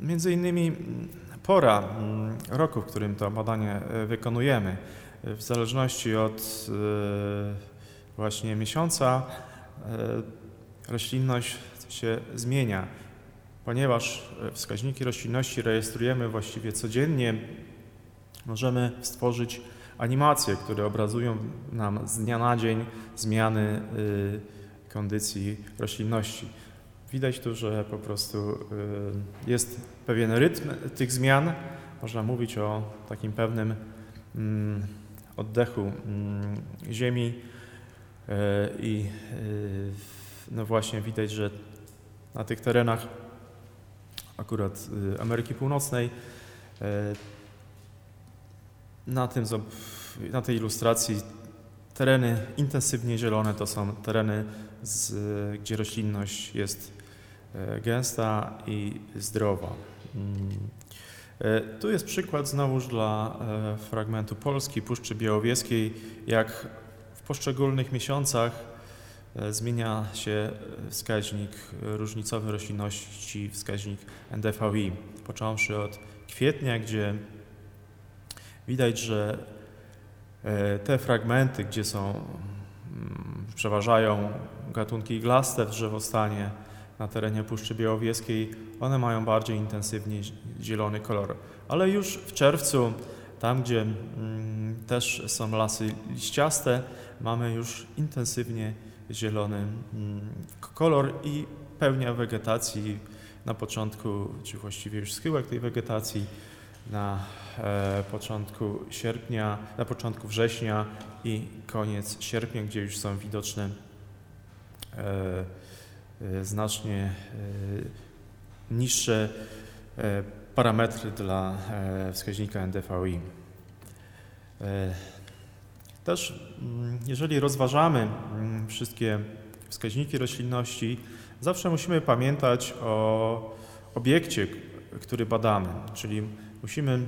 między innymi mm, pora mm, roku, w którym to badanie wykonujemy. W zależności od właśnie miesiąca roślinność się zmienia. Ponieważ wskaźniki roślinności rejestrujemy właściwie codziennie, możemy stworzyć animacje, które obrazują nam z dnia na dzień zmiany y, kondycji roślinności. Widać tu, że po prostu y, jest pewien rytm tych zmian. Można mówić o takim pewnym mm, oddechu mm, ziemi y, i no właśnie widać, że na tych terenach akurat Ameryki Północnej na, tym, na tej ilustracji tereny intensywnie zielone to są tereny, z, gdzie roślinność jest e, gęsta i zdrowa. Mm. Tu jest przykład znowuż dla fragmentu Polski, Puszczy Białowieskiej, jak w poszczególnych miesiącach zmienia się wskaźnik różnicowy roślinności, wskaźnik NDVI, począwszy od kwietnia, gdzie Widać, że e, te fragmenty, gdzie są, mm, przeważają gatunki iglaste w drzewostanie na terenie Puszczy Białowieskiej, one mają bardziej intensywnie zielony kolor. Ale już w czerwcu, tam gdzie mm, też są lasy liściaste, mamy już intensywnie zielony mm, kolor i pełnia wegetacji na początku, czy właściwie już schyłek tej wegetacji na początku sierpnia, na początku września i koniec sierpnia, gdzie już są widoczne znacznie niższe parametry dla wskaźnika NDVI. Też mm, jeżeli rozważamy mm, wszystkie wskaźniki roślinności, zawsze musimy pamiętać o obiekcie, który badamy, czyli musimy e,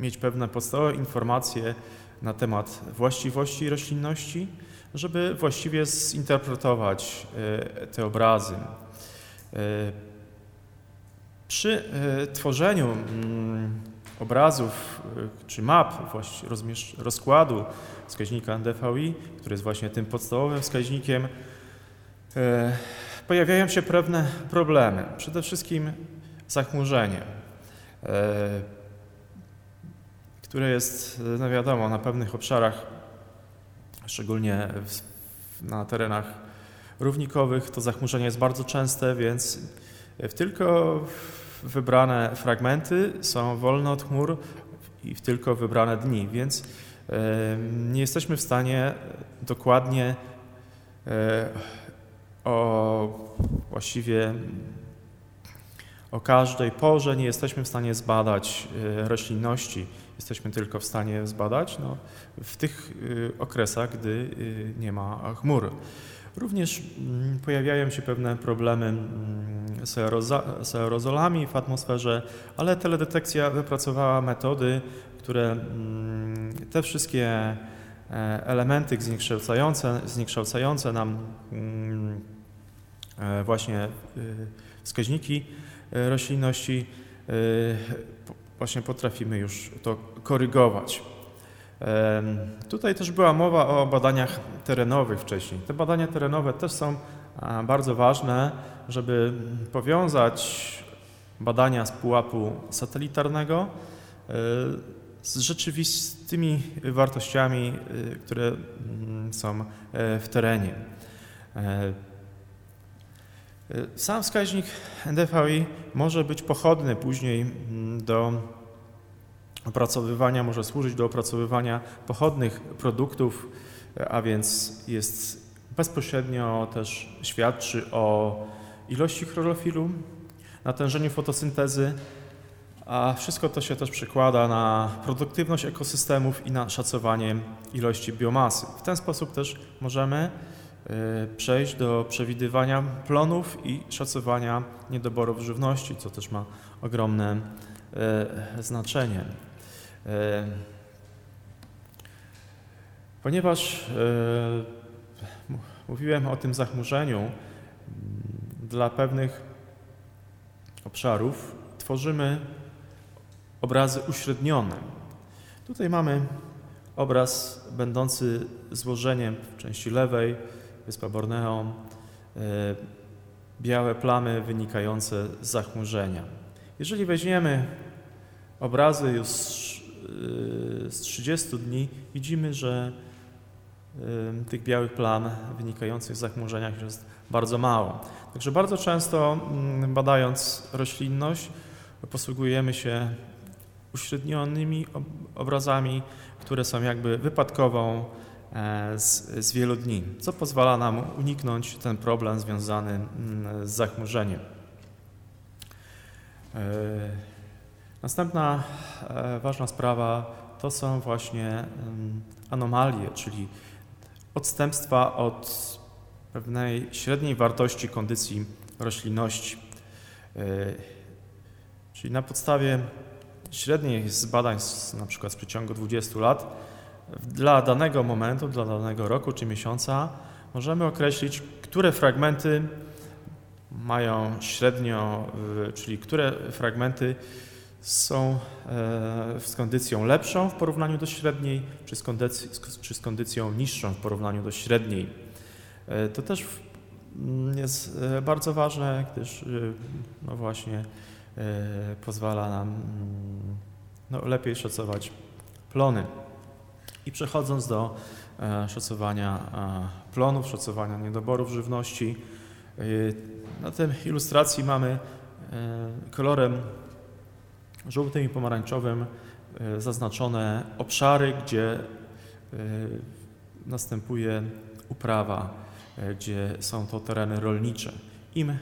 mieć pewne podstawowe informacje na temat właściwości roślinności, żeby właściwie zinterpretować e, te obrazy. E, przy tworzeniu mm, obrazów y, czy map rozkładu wskaźnika NDVI, który jest właśnie tym podstawowym wskaźnikiem, e, pojawiają się pewne problemy. Przede wszystkim zachmurzenie, e, które jest, no wiadomo, na pewnych obszarach, szczególnie na terenach równikowych, to zachmurzenie jest bardzo częste, więc w tylko wybrane fragmenty są wolne od chmur i w tylko wybrane dni, więc nie jesteśmy w stanie dokładnie e, o właściwie o każdej porze nie jesteśmy w stanie zbadać e, roślinności. Jesteśmy tylko w stanie zbadać no, w tych e, okresach, gdy nie ma chmur. Również mm, pojawiają się pewne problemy mm, z aerozolami w atmosferze, ale teledetekcja wypracowała metody, które mm, te wszystkie e, elementy zniekształcające, zniekształcające nam e, właśnie e, wskaźniki roślinności, właśnie potrafimy już to korygować. Tutaj też była mowa o badaniach terenowych wcześniej. Te badania terenowe też są bardzo ważne, żeby powiązać badania z pułapu satelitarnego e, z rzeczywistymi wartościami, e, które są e, w terenie. Sam wskaźnik NDVI może być pochodny później do opracowywania, może służyć do opracowywania pochodnych produktów, a więc jest bezpośrednio też świadczy o ilości chlorofilu, natężeniu fotosyntezy, a wszystko to się też przekłada na produktywność ekosystemów i na szacowanie ilości biomasy. W ten sposób też możemy y, przejść do przewidywania plonów i szacowania niedoborów żywności, co też ma ogromne y, znaczenie. Ponieważ e, mówiłem o tym zachmurzeniu, dla pewnych obszarów tworzymy obrazy uśrednione. Tutaj mamy obraz będący złożeniem w części lewej, wyspa Borneo, e, białe plamy wynikające z zachmurzenia. Jeżeli weźmiemy obrazy już z 30 dni widzimy, że tych białych plam wynikających z zachmurzenia jest bardzo mało. Także bardzo często mm, badając roślinność posługujemy się uśrednionymi obrazami, które są jakby wypadkową e, z, z wielu dni, co pozwala nam uniknąć ten problem związany mm, z zachmurzeniem. Następna e, ważna sprawa to są właśnie anomalie, czyli odstępstwa od pewnej średniej wartości kondycji roślinności. E, czyli na podstawie średnich z badań na przykład z przeciągu 20 lat dla danego momentu, dla danego roku czy miesiąca możemy określić, które fragmenty mają średnio, czyli które fragmenty są e, z kondycją lepszą w porównaniu do średniej, czy z, kondycji, czy z kondycją niższą w porównaniu do średniej. E, to też mm, jest e, bardzo ważne, gdyż no właśnie pozwala nam mm, no, lepiej szacować plony. I przechodząc do szacowania plonów, szacowania niedoborów żywności, na tej ilustracji mamy kolorem żółtym i pomarańczowym zaznaczone obszary, gdzie następuje uprawa, gdzie są to tereny rolnicze. Im mm,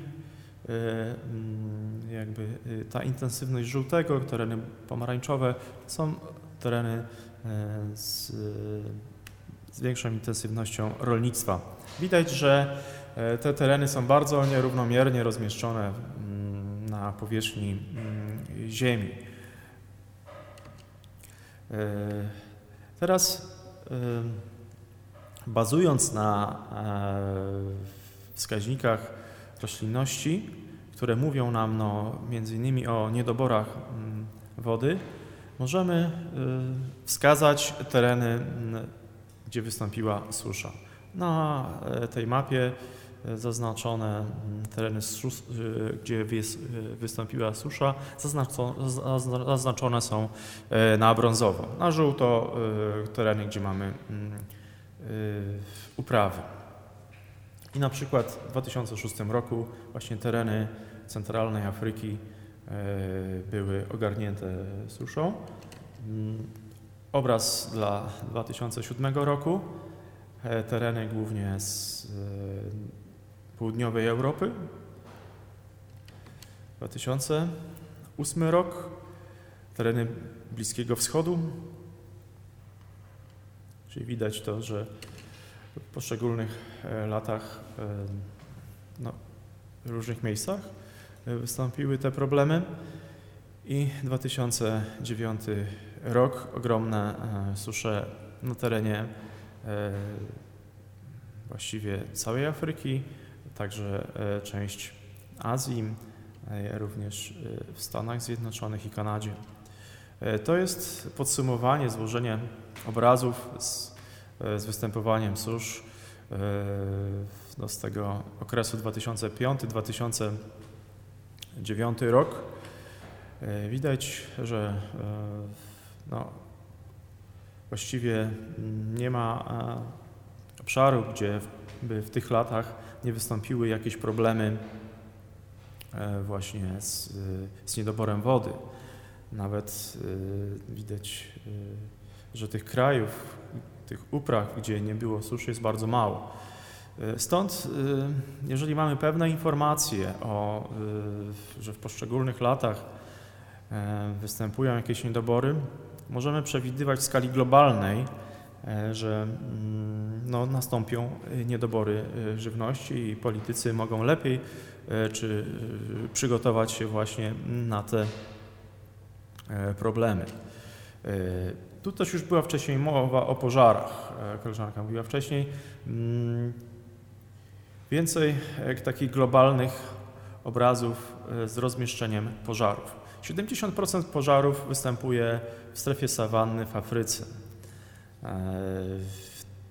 jakby ta intensywność żółtego, tereny pomarańczowe są tereny z z większą intensywnością rolnictwa. Widać, że e, te tereny są bardzo nierównomiernie rozmieszczone mm, na powierzchni mm, ziemi. E, teraz e, bazując na wskaźnikach roślinności, które mówią nam no, między innymi o niedoborach mm, wody, możemy wskazać tereny gdzie wystąpiła susza. Na e, tej mapie e, zaznaczone mm, tereny, e, gdzie wystąpiła susza, zaznaczone są na brązowo. Na żółto tereny, gdzie mamy mm, uprawy. I na przykład w 2006 roku właśnie tereny centralnej Afryki były ogarnięte suszą. Mm, Obraz dla 2007 roku. E, tereny głównie z e, południowej Europy. 2008 rok. Tereny Bliskiego Wschodu. Czyli widać to, że w poszczególnych e, latach no, w różnych miejscach wystąpiły te problemy. I 2009 rok, ogromne e, susze na terenie e, właściwie całej Afryki, także e, część Azji, również w Stanach Zjednoczonych i Kanadzie. To jest podsumowanie, złożenie obrazów z, z występowaniem susz no, z tego okresu 2005-2009 rok. Widać, że no, właściwie nie ma e, obszaru, gdzie by w tych latach nie wystąpiły jakieś problemy e, właśnie z, z niedoborem wody. Nawet e, widać, że tych krajów, tych upraw, gdzie nie było suszy, jest bardzo mało. Stąd, jeżeli mamy pewne informacje o, że w poszczególnych latach występują jakieś niedobory, możemy przewidywać w skali globalnej, e, że mm, no, nastąpią e, niedobory e, żywności i politycy mogą lepiej czy przygotować się właśnie na te problemy. Tu też już była wcześniej mowa o pożarach. Koleżanka mówiła wcześniej. Mm, więcej takich globalnych obrazów z rozmieszczeniem pożarów. 70% pożarów występuje w strefie sawanny w Afryce. E,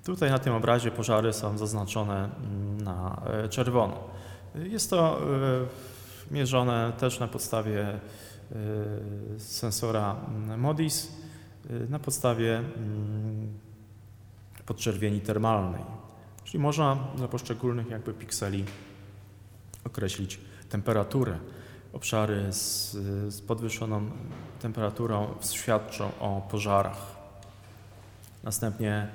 tutaj na tym obrazie pożary są zaznaczone na e, czerwono. Jest to e, mierzone też na podstawie sensora MODIS, na podstawie mm, podczerwieni termalnej. Czyli można dla poszczególnych jakby pikseli określić temperaturę obszary z, z podwyższoną temperaturą świadczą o pożarach. Następnie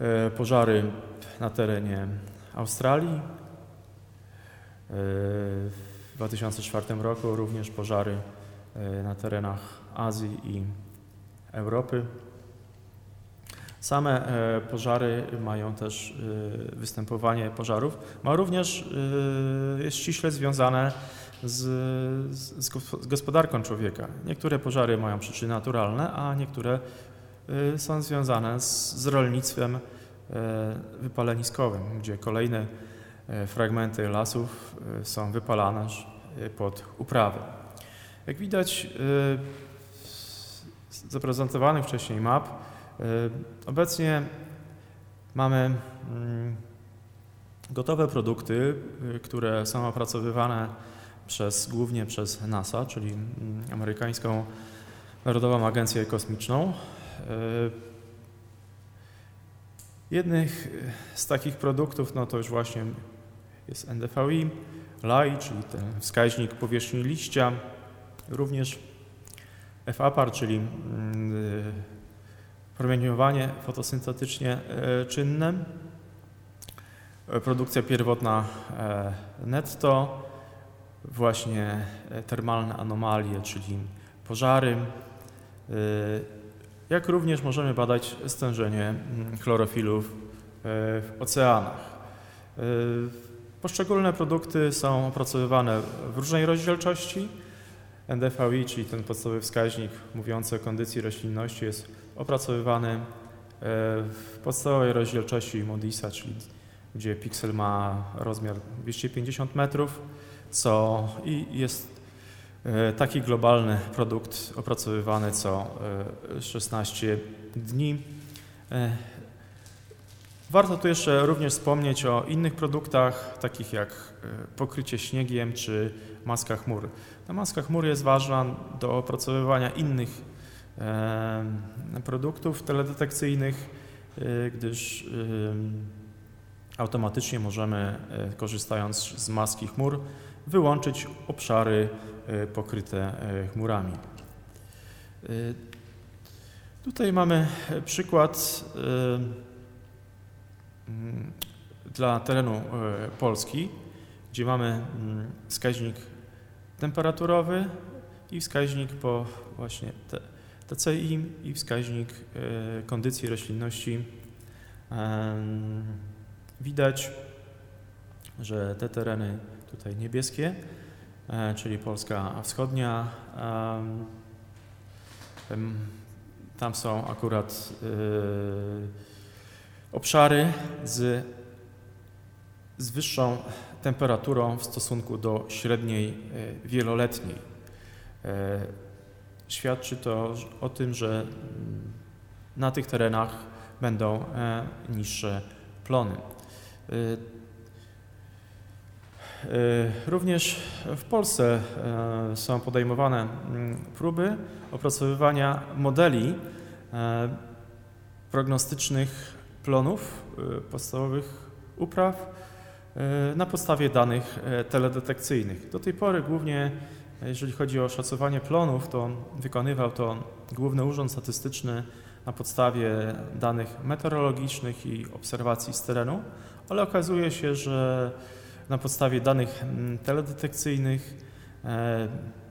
e, pożary na terenie Australii. E, w 2004 roku również pożary e, na terenach Azji i Europy. Same pożary mają też występowanie pożarów, ma również jest ściśle związane z, z, gospodarką człowieka. Niektóre pożary mają przyczyny naturalne, a niektóre są związane z, z rolnictwem y, wypaleniskowym, gdzie kolejne y, fragmenty lasów są wypalane pod uprawę. Jak widać z zaprezentowanych wcześniej map, obecnie mamy mm, gotowe produkty, które są opracowywane przez, głównie przez NASA, czyli mm, amerykańską Narodową Agencję Kosmiczną. E, jednych z takich produktów no to już właśnie jest NDVI, LAI, czyli ten wskaźnik powierzchni liścia. Również FAPAR, czyli promieniowanie fotosyntetycznie czynne, produkcja pierwotna netto, właśnie termalne anomalie, czyli pożary, jak również możemy badać stężenie chlorofilów w oceanach. Poszczególne produkty są opracowywane w różnej rozdzielczości. NDVI, czyli ten podstawowy wskaźnik mówiący o kondycji roślinności, jest opracowywany e, w podstawowej rozdzielczości Modisa, czyli gdzie piksel ma rozmiar 250 metrów, co i jest e, taki globalny produkt opracowywany co 16 e, dni. Warto tu jeszcze również wspomnieć o innych produktach, takich jak e, pokrycie śniegiem czy maska chmur. Ta maska chmur jest ważna do opracowywania innych e, produktów teledetekcyjnych, e, gdyż automatycznie możemy, korzystając z maski chmur, wyłączyć obszary pokryte chmurami. Tutaj mamy przykład Mm, dla terenu e, Polski, gdzie mamy mm, wskaźnik temperaturowy i wskaźnik po właśnie TCI i wskaźnik e, kondycji roślinności. Widać, że te tereny tutaj niebieskie, e, czyli Polska wschodnia, tam są akurat obszary z, z wyższą temperaturą w stosunku do średniej e, wieloletniej. E, świadczy to o tym, że mm, na tych terenach będą e, niższe plony. Również w Polsce są podejmowane mm, próby opracowywania modeli prognostycznych plonów y, podstawowych upraw y, na podstawie danych y, teledetekcyjnych. Do tej pory głównie, jeżeli chodzi o szacowanie plonów, to wykonywał to Główny Urząd Statystyczny na podstawie danych meteorologicznych i obserwacji z terenu, ale okazuje się, że na podstawie danych mm, teledetekcyjnych,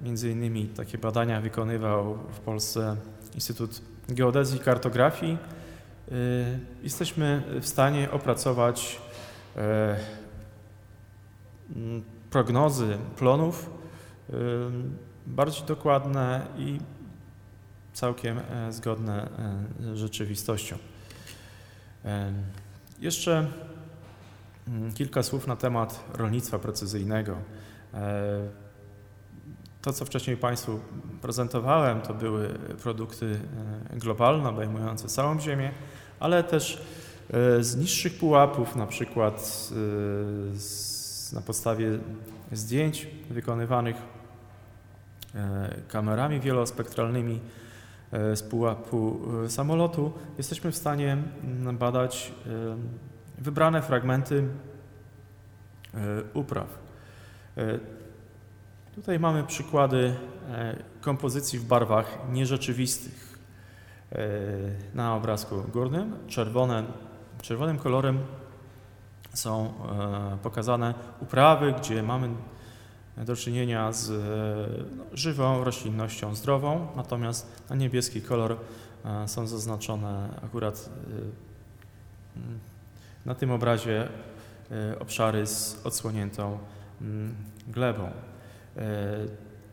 między innymi takie badania wykonywał w Polsce Instytut Geodezji i Kartografii, Y, jesteśmy w stanie opracować e, prognozy plonów bardziej dokładne i całkiem e, zgodne e, z rzeczywistością. Jeszcze kilka słów na temat rolnictwa precyzyjnego. To, co wcześniej Państwu prezentowałem, to były produkty globalne, obejmujące całą Ziemię ale też e, z niższych pułapów, na przykład e, na podstawie zdjęć wykonywanych e, kamerami wielospektralnymi z pułapu samolotu, jesteśmy w stanie badać wybrane fragmenty upraw. Tutaj mamy przykłady kompozycji w barwach nierzeczywistych. Na obrazku górnym czerwonym kolorem są e, pokazane uprawy, gdzie mamy do czynienia z no, żywą roślinnością zdrową, natomiast na niebieski kolor e, są zaznaczone akurat e, na tym obrazie obszary z odsłoniętą mm, glebą.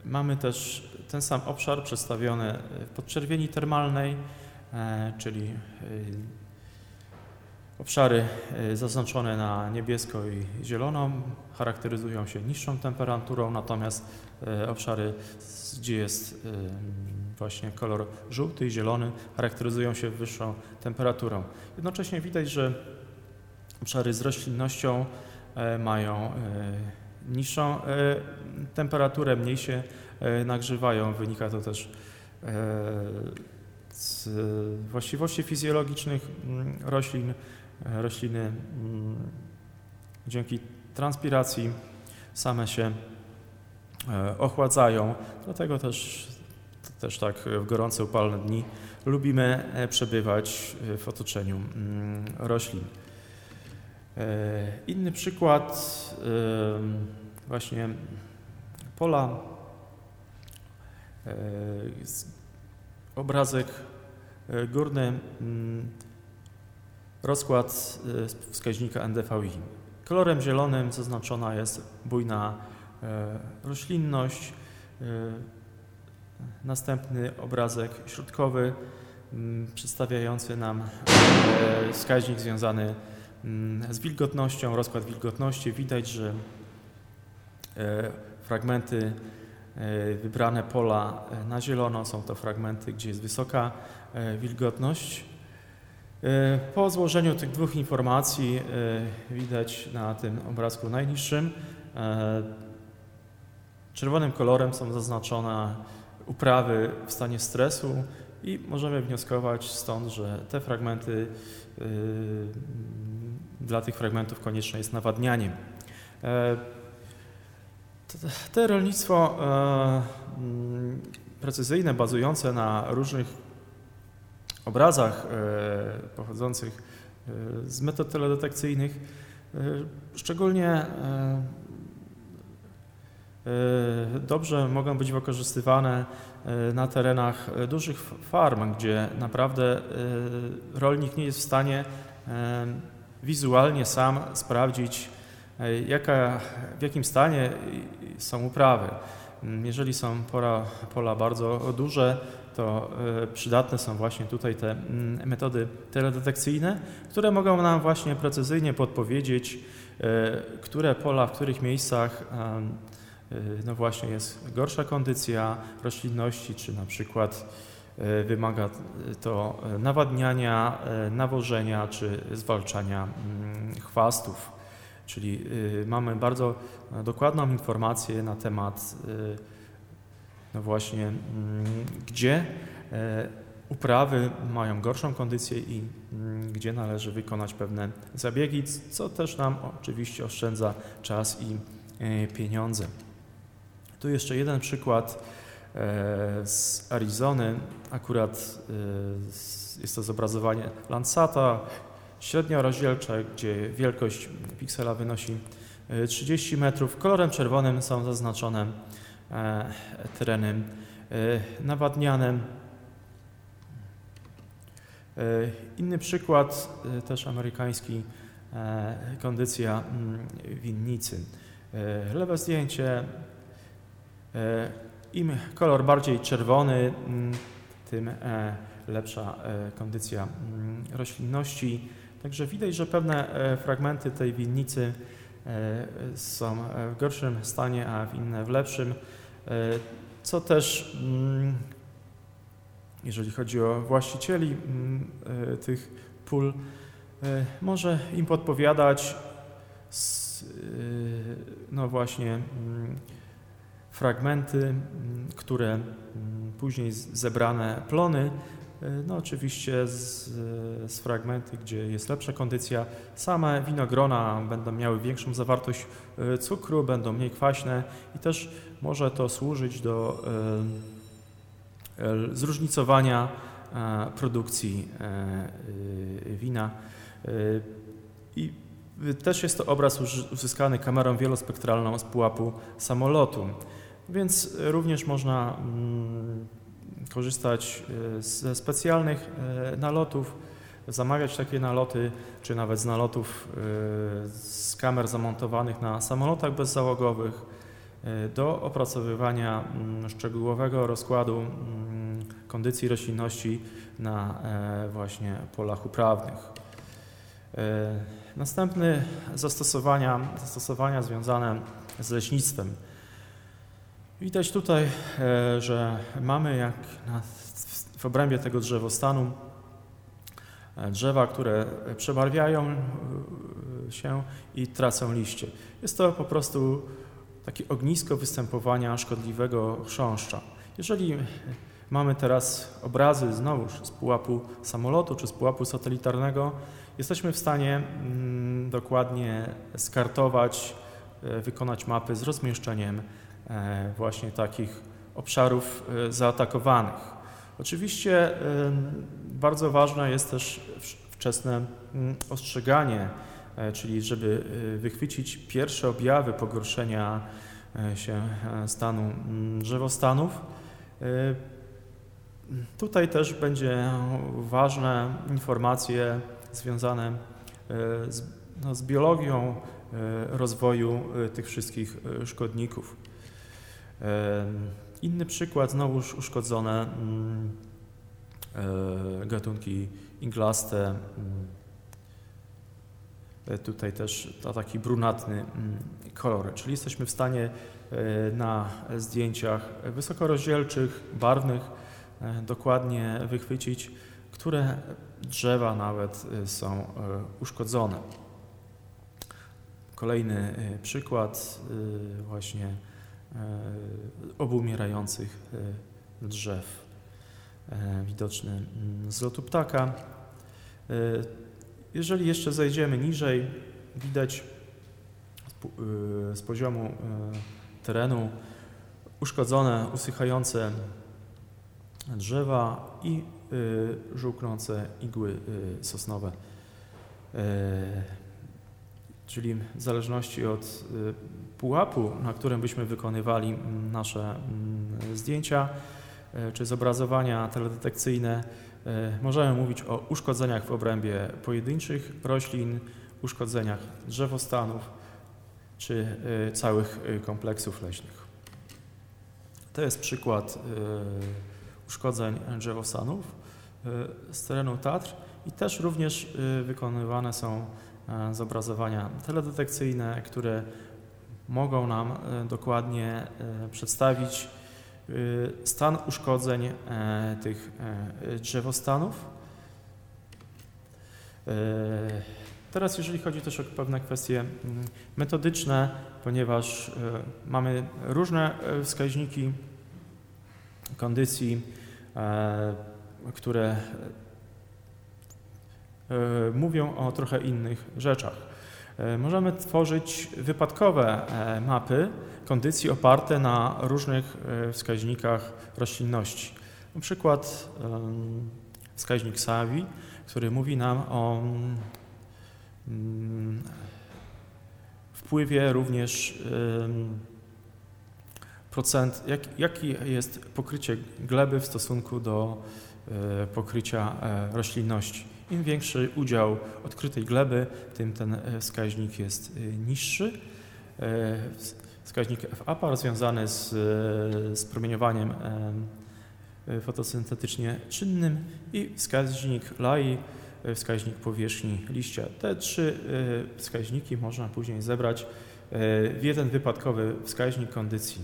Mamy też ten sam obszar przedstawiony w podczerwieni termalnej, e, czyli e, obszary e, zaznaczone na niebiesko i zielono charakteryzują się niższą temperaturą, natomiast obszary, gdzie jest właśnie kolor żółty i zielony, charakteryzują się wyższą temperaturą. Jednocześnie widać, że obszary z roślinnością mają niższą temperaturę, mniej się E, nagrzewają. Wynika to też e, z właściwości fizjologicznych mm, roślin. E, rośliny mm, dzięki transpiracji same się ochładzają, dlatego też też tak w gorące, upalne dni lubimy przebywać w otoczeniu mm, roślin. Inny przykład, właśnie pola, obrazek górny, mm, rozkład wskaźnika NDVI. Kolorem zielonym zaznaczona jest bujna e, roślinność. E, następny obrazek środkowy przedstawiający nam e, wskaźnik związany mm, z wilgotnością, rozkład wilgotności. Widać, że fragmenty wybrane pola na zielono są to fragmenty, gdzie jest wysoka wilgotność. E, po złożeniu tych dwóch informacji e, widać na tym obrazku najniższym, e, czerwonym kolorem są zaznaczone uprawy w stanie stresu i możemy wnioskować stąd, że te fragmenty, dla tych fragmentów konieczne jest nawadnianie. Te rolnictwo precyzyjne, bazujące na różnych obrazach e, pochodzących e, z metod teledetekcyjnych e, szczególnie dobrze mogą być wykorzystywane na terenach dużych farm, gdzie naprawdę rolnik nie jest w stanie wizualnie sam sprawdzić, jaka, w jakim stanie są uprawy. Jeżeli są pola, pola bardzo duże, to e, przydatne są właśnie tutaj te mm, metody teledetekcyjne, które mogą nam właśnie precyzyjnie podpowiedzieć, e, które pola, w których miejscach e, no właśnie jest gorsza kondycja roślinności, czy na przykład wymaga to nawadniania, nawożenia czy zwalczania mm, chwastów. Czyli mamy bardzo dokładną informację na temat no właśnie, mm, gdzie e, uprawy mają gorszą kondycję i mm, gdzie należy wykonać pewne zabiegi, co też nam oczywiście oszczędza czas i e, pieniądze. Tu jeszcze jeden przykład e, z Arizony. Akurat jest to zobrazowanie Landsata, średnio rozdzielcze, gdzie wielkość piksela wynosi 30 metrów. Kolorem czerwonym są zaznaczone E, terenem e, nawadniane. E, inny przykład, też amerykański, kondycja mm, winnicy. Lewe zdjęcie, im kolor bardziej czerwony, mm, tym lepsza kondycja mm, roślinności. Także widać, że pewne fragmenty tej winnicy są w gorszym stanie, a inne w lepszym. E, co też, mm, jeżeli chodzi o właścicieli e, tych pól, e, może im podpowiadać no właśnie fragmenty, które później zebrane plony, no oczywiście z, z fragmenty, gdzie jest lepsza kondycja, same winogrona będą miały większą zawartość cukru, będą mniej kwaśne i też może to służyć do e, e, zróżnicowania e, produkcji wina. I też jest to obraz uzyskany kamerą wielospektralną z pułapu samolotu, więc również można mm, korzystać ze specjalnych nalotów, zamawiać takie naloty, czy nawet z nalotów z kamer zamontowanych na samolotach bezzałogowych E, do opracowywania mm, szczegółowego rozkładu mm, kondycji roślinności na e, właśnie polach uprawnych. E, następny zastosowania, zastosowania związane z leśnictwem. Widać tutaj, że mamy jak w obrębie tego drzewostanu drzewa, które przebarwiają się i tracą liście. Jest to po prostu takie ognisko występowania szkodliwego chrząszcza. Jeżeli mamy teraz obrazy znowuż z pułapu samolotu czy z pułapu satelitarnego, jesteśmy w stanie mm, dokładnie skartować, e, wykonać mapy z rozmieszczeniem e, właśnie takich obszarów zaatakowanych. Oczywiście bardzo ważne jest też wczesne mm, ostrzeganie, czyli żeby wychwycić pierwsze objawy pogorszenia się stanu mm, drzewostanów. Tutaj też będzie ważne informacje związane e, z, no, z biologią e, rozwoju e, tych wszystkich szkodników. Inny przykład, znowuż uszkodzone mm, gatunki iglaste. Mm, tutaj też to taki brunatny mm, kolor, czyli jesteśmy w stanie na zdjęciach wysokorozdzielczych, barwnych dokładnie wychwycić, które drzewa nawet są uszkodzone. Kolejny przykład właśnie obumierających drzew. Widoczny mm, z lotu ptaka. Jeżeli jeszcze zejdziemy niżej, widać z poziomu terenu uszkodzone, usychające drzewa i żółknące igły sosnowe. Czyli w zależności od pułapu, na którym byśmy wykonywali mm, nasze mm, zdjęcia czy zobrazowania teledetekcyjne, możemy mówić o uszkodzeniach w obrębie pojedynczych roślin, uszkodzeniach drzewostanów czy całych kompleksów leśnych. To jest przykład uszkodzeń drzewostanów z terenu Tatr i też również wykonywane są e, zobrazowania teledetekcyjne, które mogą nam e, dokładnie e, przedstawić stan uszkodzeń tych drzewostanów. Teraz jeżeli chodzi też o pewne kwestie mm, metodyczne, ponieważ mamy różne wskaźniki kondycji które e, mówią o trochę innych rzeczach. E, możemy tworzyć wypadkowe e, mapy kondycji oparte na różnych wskaźnikach roślinności. Na przykład wskaźnik SAVI, który mówi nam o mm, wpływie również procent, jak, jaki jest pokrycie gleby w stosunku do E, pokrycia e, roślinności. Im większy udział odkrytej gleby, tym ten e, wskaźnik jest niższy. Wskaźnik FAPA związany z, z promieniowaniem fotosyntetycznie czynnym i wskaźnik LAI, wskaźnik powierzchni liścia. Te trzy wskaźniki można później zebrać w jeden wypadkowy wskaźnik kondycji.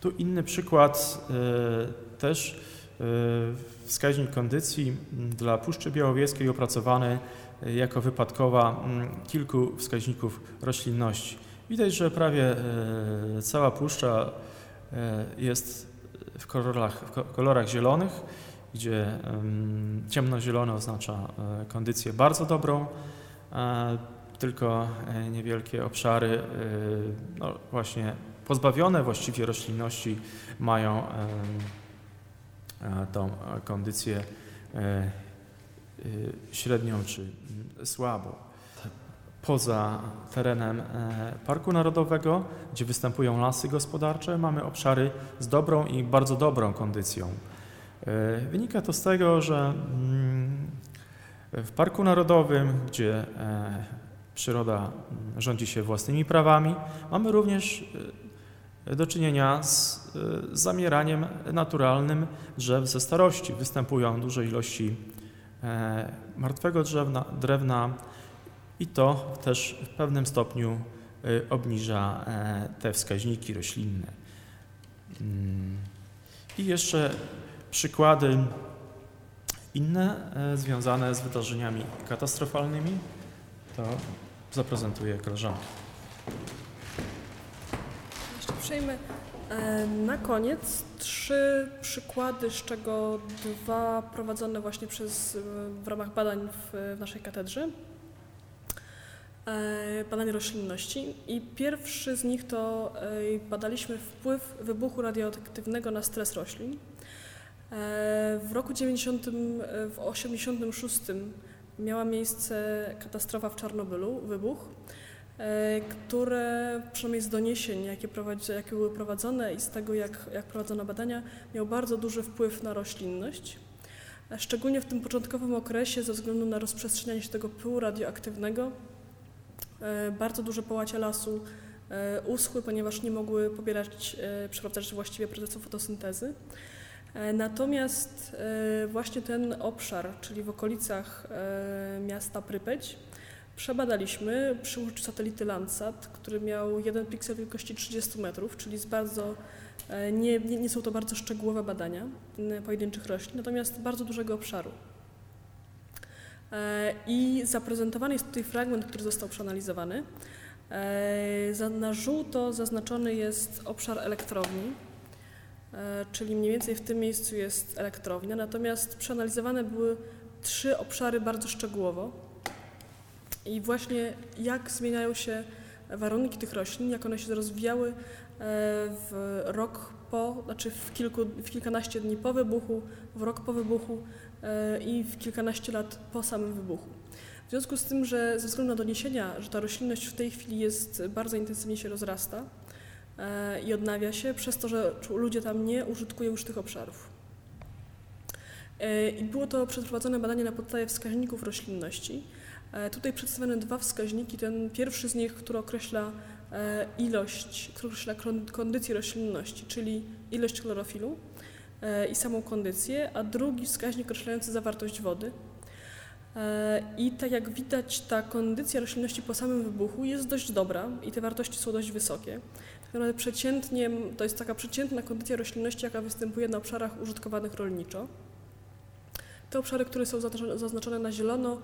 Tu inny przykład e, też e, wskaźnik kondycji dla Puszczy Białowieskiej opracowany e, jako wypadkowa kilku wskaźników roślinności. Widać, że prawie cała puszcza jest w kolorach, w kolorach zielonych, gdzie ciemnozielony oznacza kondycję bardzo dobrą, tylko niewielkie obszary no właśnie pozbawione właściwie roślinności mają tą kondycję e, e, średnią czy słabą. Poza terenem e, Parku Narodowego, gdzie występują lasy gospodarcze, mamy obszary z dobrą i bardzo dobrą kondycją. Wynika to z tego, że mm, w Parku Narodowym, gdzie przyroda rządzi się własnymi prawami, mamy również do czynienia z zamieraniem naturalnym drzew ze starości. Występują duże ilości e, martwego drzewna, drewna i to też w pewnym stopniu e, obniża e, te wskaźniki roślinne. Mm. I jeszcze przykłady inne związane z wydarzeniami katastrofalnymi to zaprezentuję koleżankę E, na koniec trzy przykłady, z czego dwa prowadzone właśnie przez, w ramach badań w, w naszej katedrze. e, badań roślinności i pierwszy z nich to e, badaliśmy wpływ wybuchu radioaktywnego na stres roślin. E, w roku 90, w 86 miała miejsce katastrofa w Czarnobylu, wybuch, które przynajmniej z doniesień, jakie, jakie były prowadzone i z tego, jak, jak prowadzono badania, miał bardzo duży wpływ na roślinność. Szczególnie w tym początkowym okresie, ze względu na rozprzestrzenianie się tego pyłu radioaktywnego, e, bardzo duże połacie lasu e, uschły, ponieważ nie mogły pobierać, e, przeprowadzać właściwie procesu fotosyntezy. Natomiast właśnie ten obszar, czyli w okolicach miasta Prypeć, przebadaliśmy przy użyciu satelity Landsat, który miał jeden piksel wielkości 30 metrów, czyli z bardzo E, nie, nie, nie są to bardzo szczegółowe badania pojedynczych roślin, natomiast bardzo dużego obszaru. E, I zaprezentowany jest tutaj fragment, który został przeanalizowany. E, na żółto zaznaczony jest obszar elektrowni, czyli mniej więcej w tym miejscu jest elektrownia, natomiast przeanalizowane były trzy obszary bardzo szczegółowo. I właśnie jak zmieniają się warunki tych roślin, jak one się rozwijały w rok po, znaczy w, kilku, w kilkanaście dni po wybuchu, w rok po wybuchu e, i w kilkanaście lat po samym wybuchu. W związku z tym, że ze względu na doniesienia, że ta roślinność w tej chwili jest bardzo intensywnie się rozrasta e, i odnawia się, przez to, że ludzie tam nie użytkują już tych obszarów. E, I było to przeprowadzone badanie na podstawie wskaźników roślinności. Tutaj przedstawione dwa wskaźniki. Ten pierwszy z nich, który określa E, ilość, która określa kondycję roślinności, czyli ilość chlorofilu e, i samą kondycję, a drugi wskaźnik określający zawartość wody. E, I tak jak widać, ta kondycja roślinności po samym wybuchu jest dość dobra i te wartości są dość wysokie. Tak przeciętnie, to jest taka przeciętna kondycja roślinności, jaka występuje na obszarach użytkowanych rolniczo. Te obszary, które są zaznaczone na zielono, e,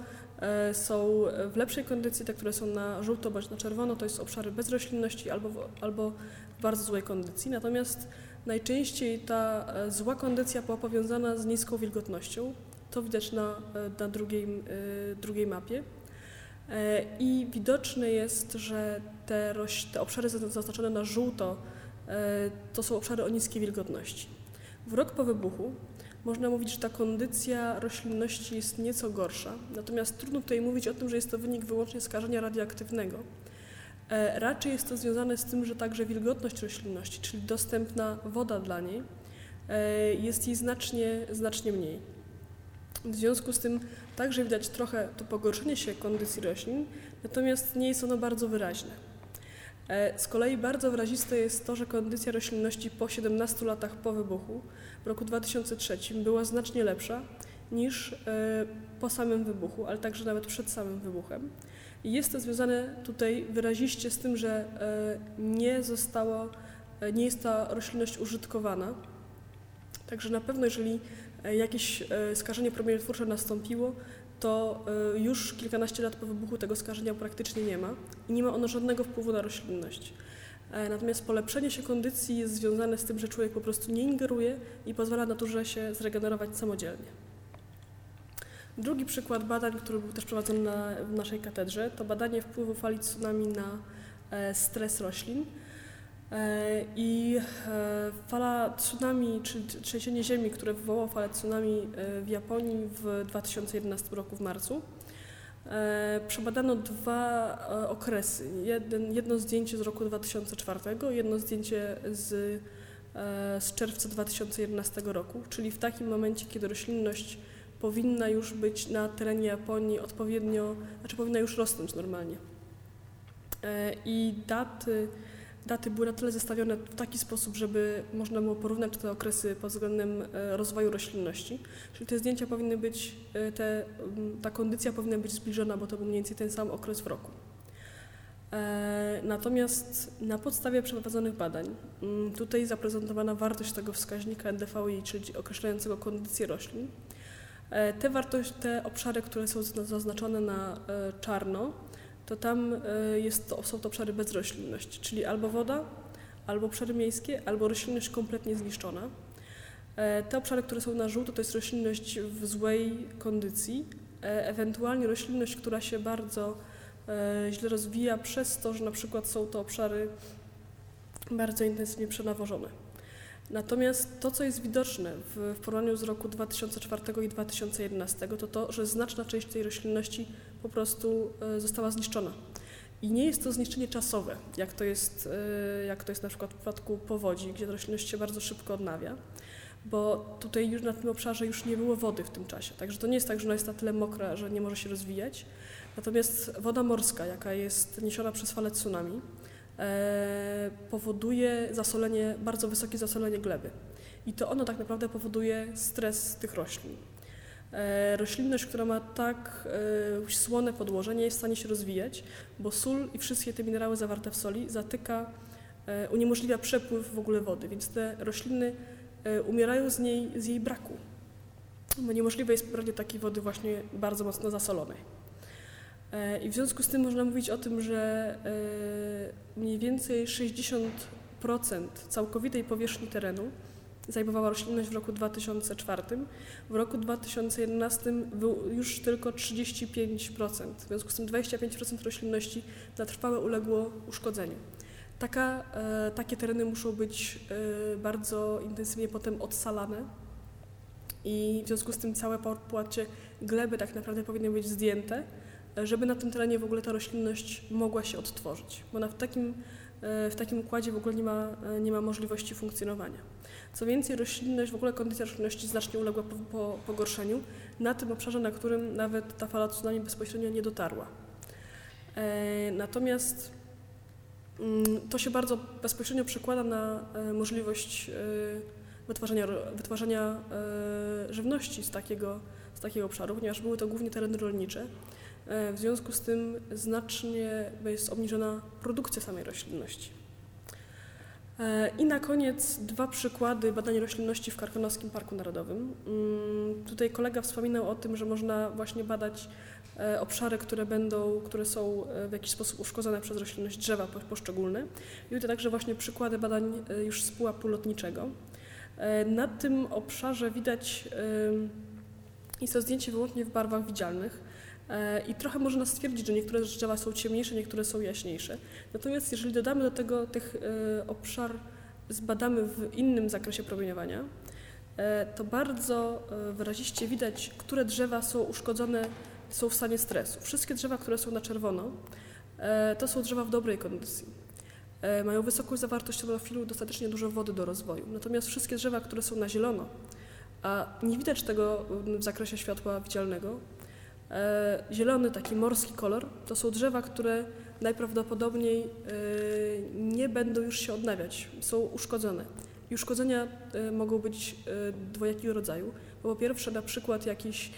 są w lepszej kondycji, te, które są na żółto bądź na czerwono, to jest obszary bez roślinności albo w, albo w bardzo złej kondycji. Natomiast najczęściej ta e, zła kondycja była powiązana z niską wilgotnością. To widać na, e, na drugiej, drugiej mapie. I widoczne jest, że te, te obszary zaznaczone na żółto to są obszary o niskiej wilgotności. W rok po wybuchu można mówić, że ta kondycja roślinności jest nieco gorsza. Natomiast trudno tutaj mówić o tym, że jest to wynik wyłącznie skażenia radioaktywnego. E, raczej jest to związane z tym, że także wilgotność roślinności, czyli dostępna woda dla niej, e, jest jej znacznie, znacznie mniej. W związku z tym także widać trochę to pogorszenie się kondycji roślin, natomiast nie jest ono bardzo wyraźne. E, z kolei bardzo wyraziste jest to, że kondycja roślinności po 17 latach po wybuchu w roku 2003 była znacznie lepsza niż e, po samym wybuchu, ale także nawet przed samym wybuchem. Jest to związane tutaj wyraziście z tym, że e, nie zostało, nie jest ta roślinność użytkowana. Także na pewno, jeżeli jakieś skażenie promieniotwórcze nastąpiło, to y, już kilkanaście lat po wybuchu tego skażenia praktycznie nie ma i nie ma ono żadnego wpływu na roślinność. E, natomiast polepszenie się kondycji jest związane z tym, że człowiek po prostu nie ingeruje i pozwala naturze się zregenerować samodzielnie. Drugi przykład badań, który był też prowadzony na, w naszej katedrze, to badanie wpływu fali tsunami na e, stres roślin. E, I e, fala tsunami, czyli trzęsienie ziemi, które wywołało falę tsunami e, w Japonii w 2011 roku w marcu, przebadano dwa okresy. Jeden, jedno zdjęcie z roku 2004, jedno zdjęcie z, z czerwca 2011 roku, czyli w takim momencie, kiedy roślinność powinna już być na terenie Japonii odpowiednio, znaczy powinna już rosnąć normalnie. I daty daty były na tyle zestawione w taki sposób, żeby można było porównać te okresy pod względem e, rozwoju roślinności. Czyli te zdjęcia powinny być, e, te, ta kondycja powinna być zbliżona, bo to był mniej więcej ten sam okres w roku. E, natomiast na podstawie przeprowadzonych badań, tutaj zaprezentowana wartość tego wskaźnika NDVI, czyli określającego kondycję roślin, te, te obszary, które są zaznaczone na czarno, to tam e, jest to, są to obszary bez roślinności, czyli albo woda, albo obszary miejskie, albo roślinność kompletnie zniszczona. E, te obszary, które są na żółto, to jest roślinność w złej kondycji, e, ewentualnie roślinność, która się bardzo źle rozwija przez to, że na przykład są to obszary bardzo intensywnie przenawożone. Natomiast to, co jest widoczne w, w porównaniu z roku 2004 i 2011, to to, że znaczna część tej roślinności po prostu e, została zniszczona. I nie jest to zniszczenie czasowe, jak to jest, e, jak to jest na przykład w przypadku powodzi, gdzie roślinność się bardzo szybko odnawia, bo tutaj już na tym obszarze już nie było wody w tym czasie. Także to nie jest tak, że ona jest na tyle mokra, że nie może się rozwijać. Natomiast woda morska, jaka jest niesiona przez fale tsunami, E, powoduje zasolenie, bardzo wysokie zasolenie gleby. I to ono tak naprawdę powoduje stres tych roślin. E, roślinność, która ma tak e, słone podłoże, nie jest w stanie się rozwijać, bo sól i wszystkie te minerały zawarte w soli zatyka, uniemożliwia przepływ w ogóle wody, więc te rośliny umierają z, niej, z jej braku, bo niemożliwe jest pobranie takiej wody właśnie bardzo mocno zasolonej. E, I w związku z tym można mówić o tym, że e, mniej więcej 60% całkowitej powierzchni terenu zajmowała roślinność w roku 2004. W roku 2011 był już tylko 35%. W związku z tym 25% roślinności na trwałe uległo uszkodzeniu. Taka, e, takie tereny muszą być bardzo intensywnie potem odsalane i w związku z tym całe płacie gleby tak naprawdę powinny być zdjęte żeby na tym terenie w ogóle ta roślinność mogła się odtworzyć, bo na, w, takim, e, w takim układzie w ogóle nie ma, e, nie ma możliwości funkcjonowania. Co więcej, roślinność, w ogóle kondycja roślinności znacznie uległa po, po, pogorszeniu na tym obszarze, na którym nawet ta fala tsunami bezpośrednio nie dotarła. E, natomiast mm, to się bardzo bezpośrednio przekłada na e, możliwość e, wytwarzania, wytwarzania e, żywności z takiego, z takiego obszaru, ponieważ były to głównie tereny rolnicze. E, w związku z tym znacznie jest obniżona produkcja samej roślinności. E, I na koniec dwa przykłady badań roślinności w Karkonoskim Parku Narodowym. Mm, tutaj kolega wspominał o tym, że można właśnie badać e, obszary, które będą, które są w jakiś sposób uszkodzone przez roślinność drzewa poszczególne. I tutaj także właśnie przykłady badań już z pułapu lotniczego. Na tym obszarze widać, jest to zdjęcie wyłącznie w barwach widzialnych, E, I trochę można stwierdzić, że niektóre drzewa są ciemniejsze, niektóre są jaśniejsze. Natomiast jeżeli dodamy do tego tych e, obszar, zbadamy w innym zakresie promieniowania, e, to bardzo wyraziście widać, które drzewa są uszkodzone, są w stanie stresu. Wszystkie drzewa, które są na czerwono, to są drzewa w dobrej kondycji. Mają wysoką zawartość chlorofilu, dostatecznie dużo wody do rozwoju. Natomiast wszystkie drzewa, które są na zielono, a nie widać tego w zakresie światła widzialnego, E, zielony, taki morski kolor, to są drzewa, które najprawdopodobniej e, nie będą już się odnawiać, są uszkodzone. I uszkodzenia e, mogą być dwojakiego rodzaju. Po pierwsze, na przykład jakiś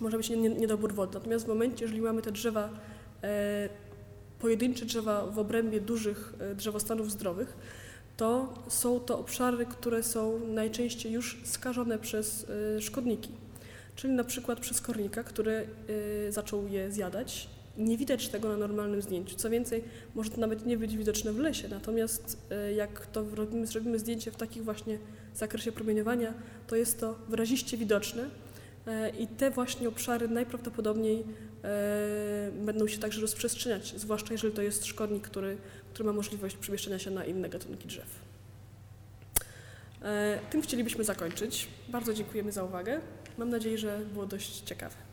może być niedobór wody. Natomiast w momencie, jeżeli mamy te drzewa, pojedyncze drzewa w obrębie dużych drzewostanów zdrowych, to są to obszary, które są najczęściej już skażone przez szkodniki czyli na przykład przez kornika, który y, zaczął je zjadać. Nie widać tego na normalnym zdjęciu. Co więcej, może to nawet nie być widoczne w lesie, natomiast y, jak to robimy, zrobimy zdjęcie w takich właśnie zakresie promieniowania, to jest to wyraziście widoczne y, i te właśnie obszary najprawdopodobniej będą się także rozprzestrzeniać, zwłaszcza jeżeli to jest szkodnik, który, który ma możliwość przemieszczania się na inne gatunki drzew. Tym chcielibyśmy zakończyć. Bardzo dziękujemy za uwagę. Mam nadzieję, że było dość ciekawe.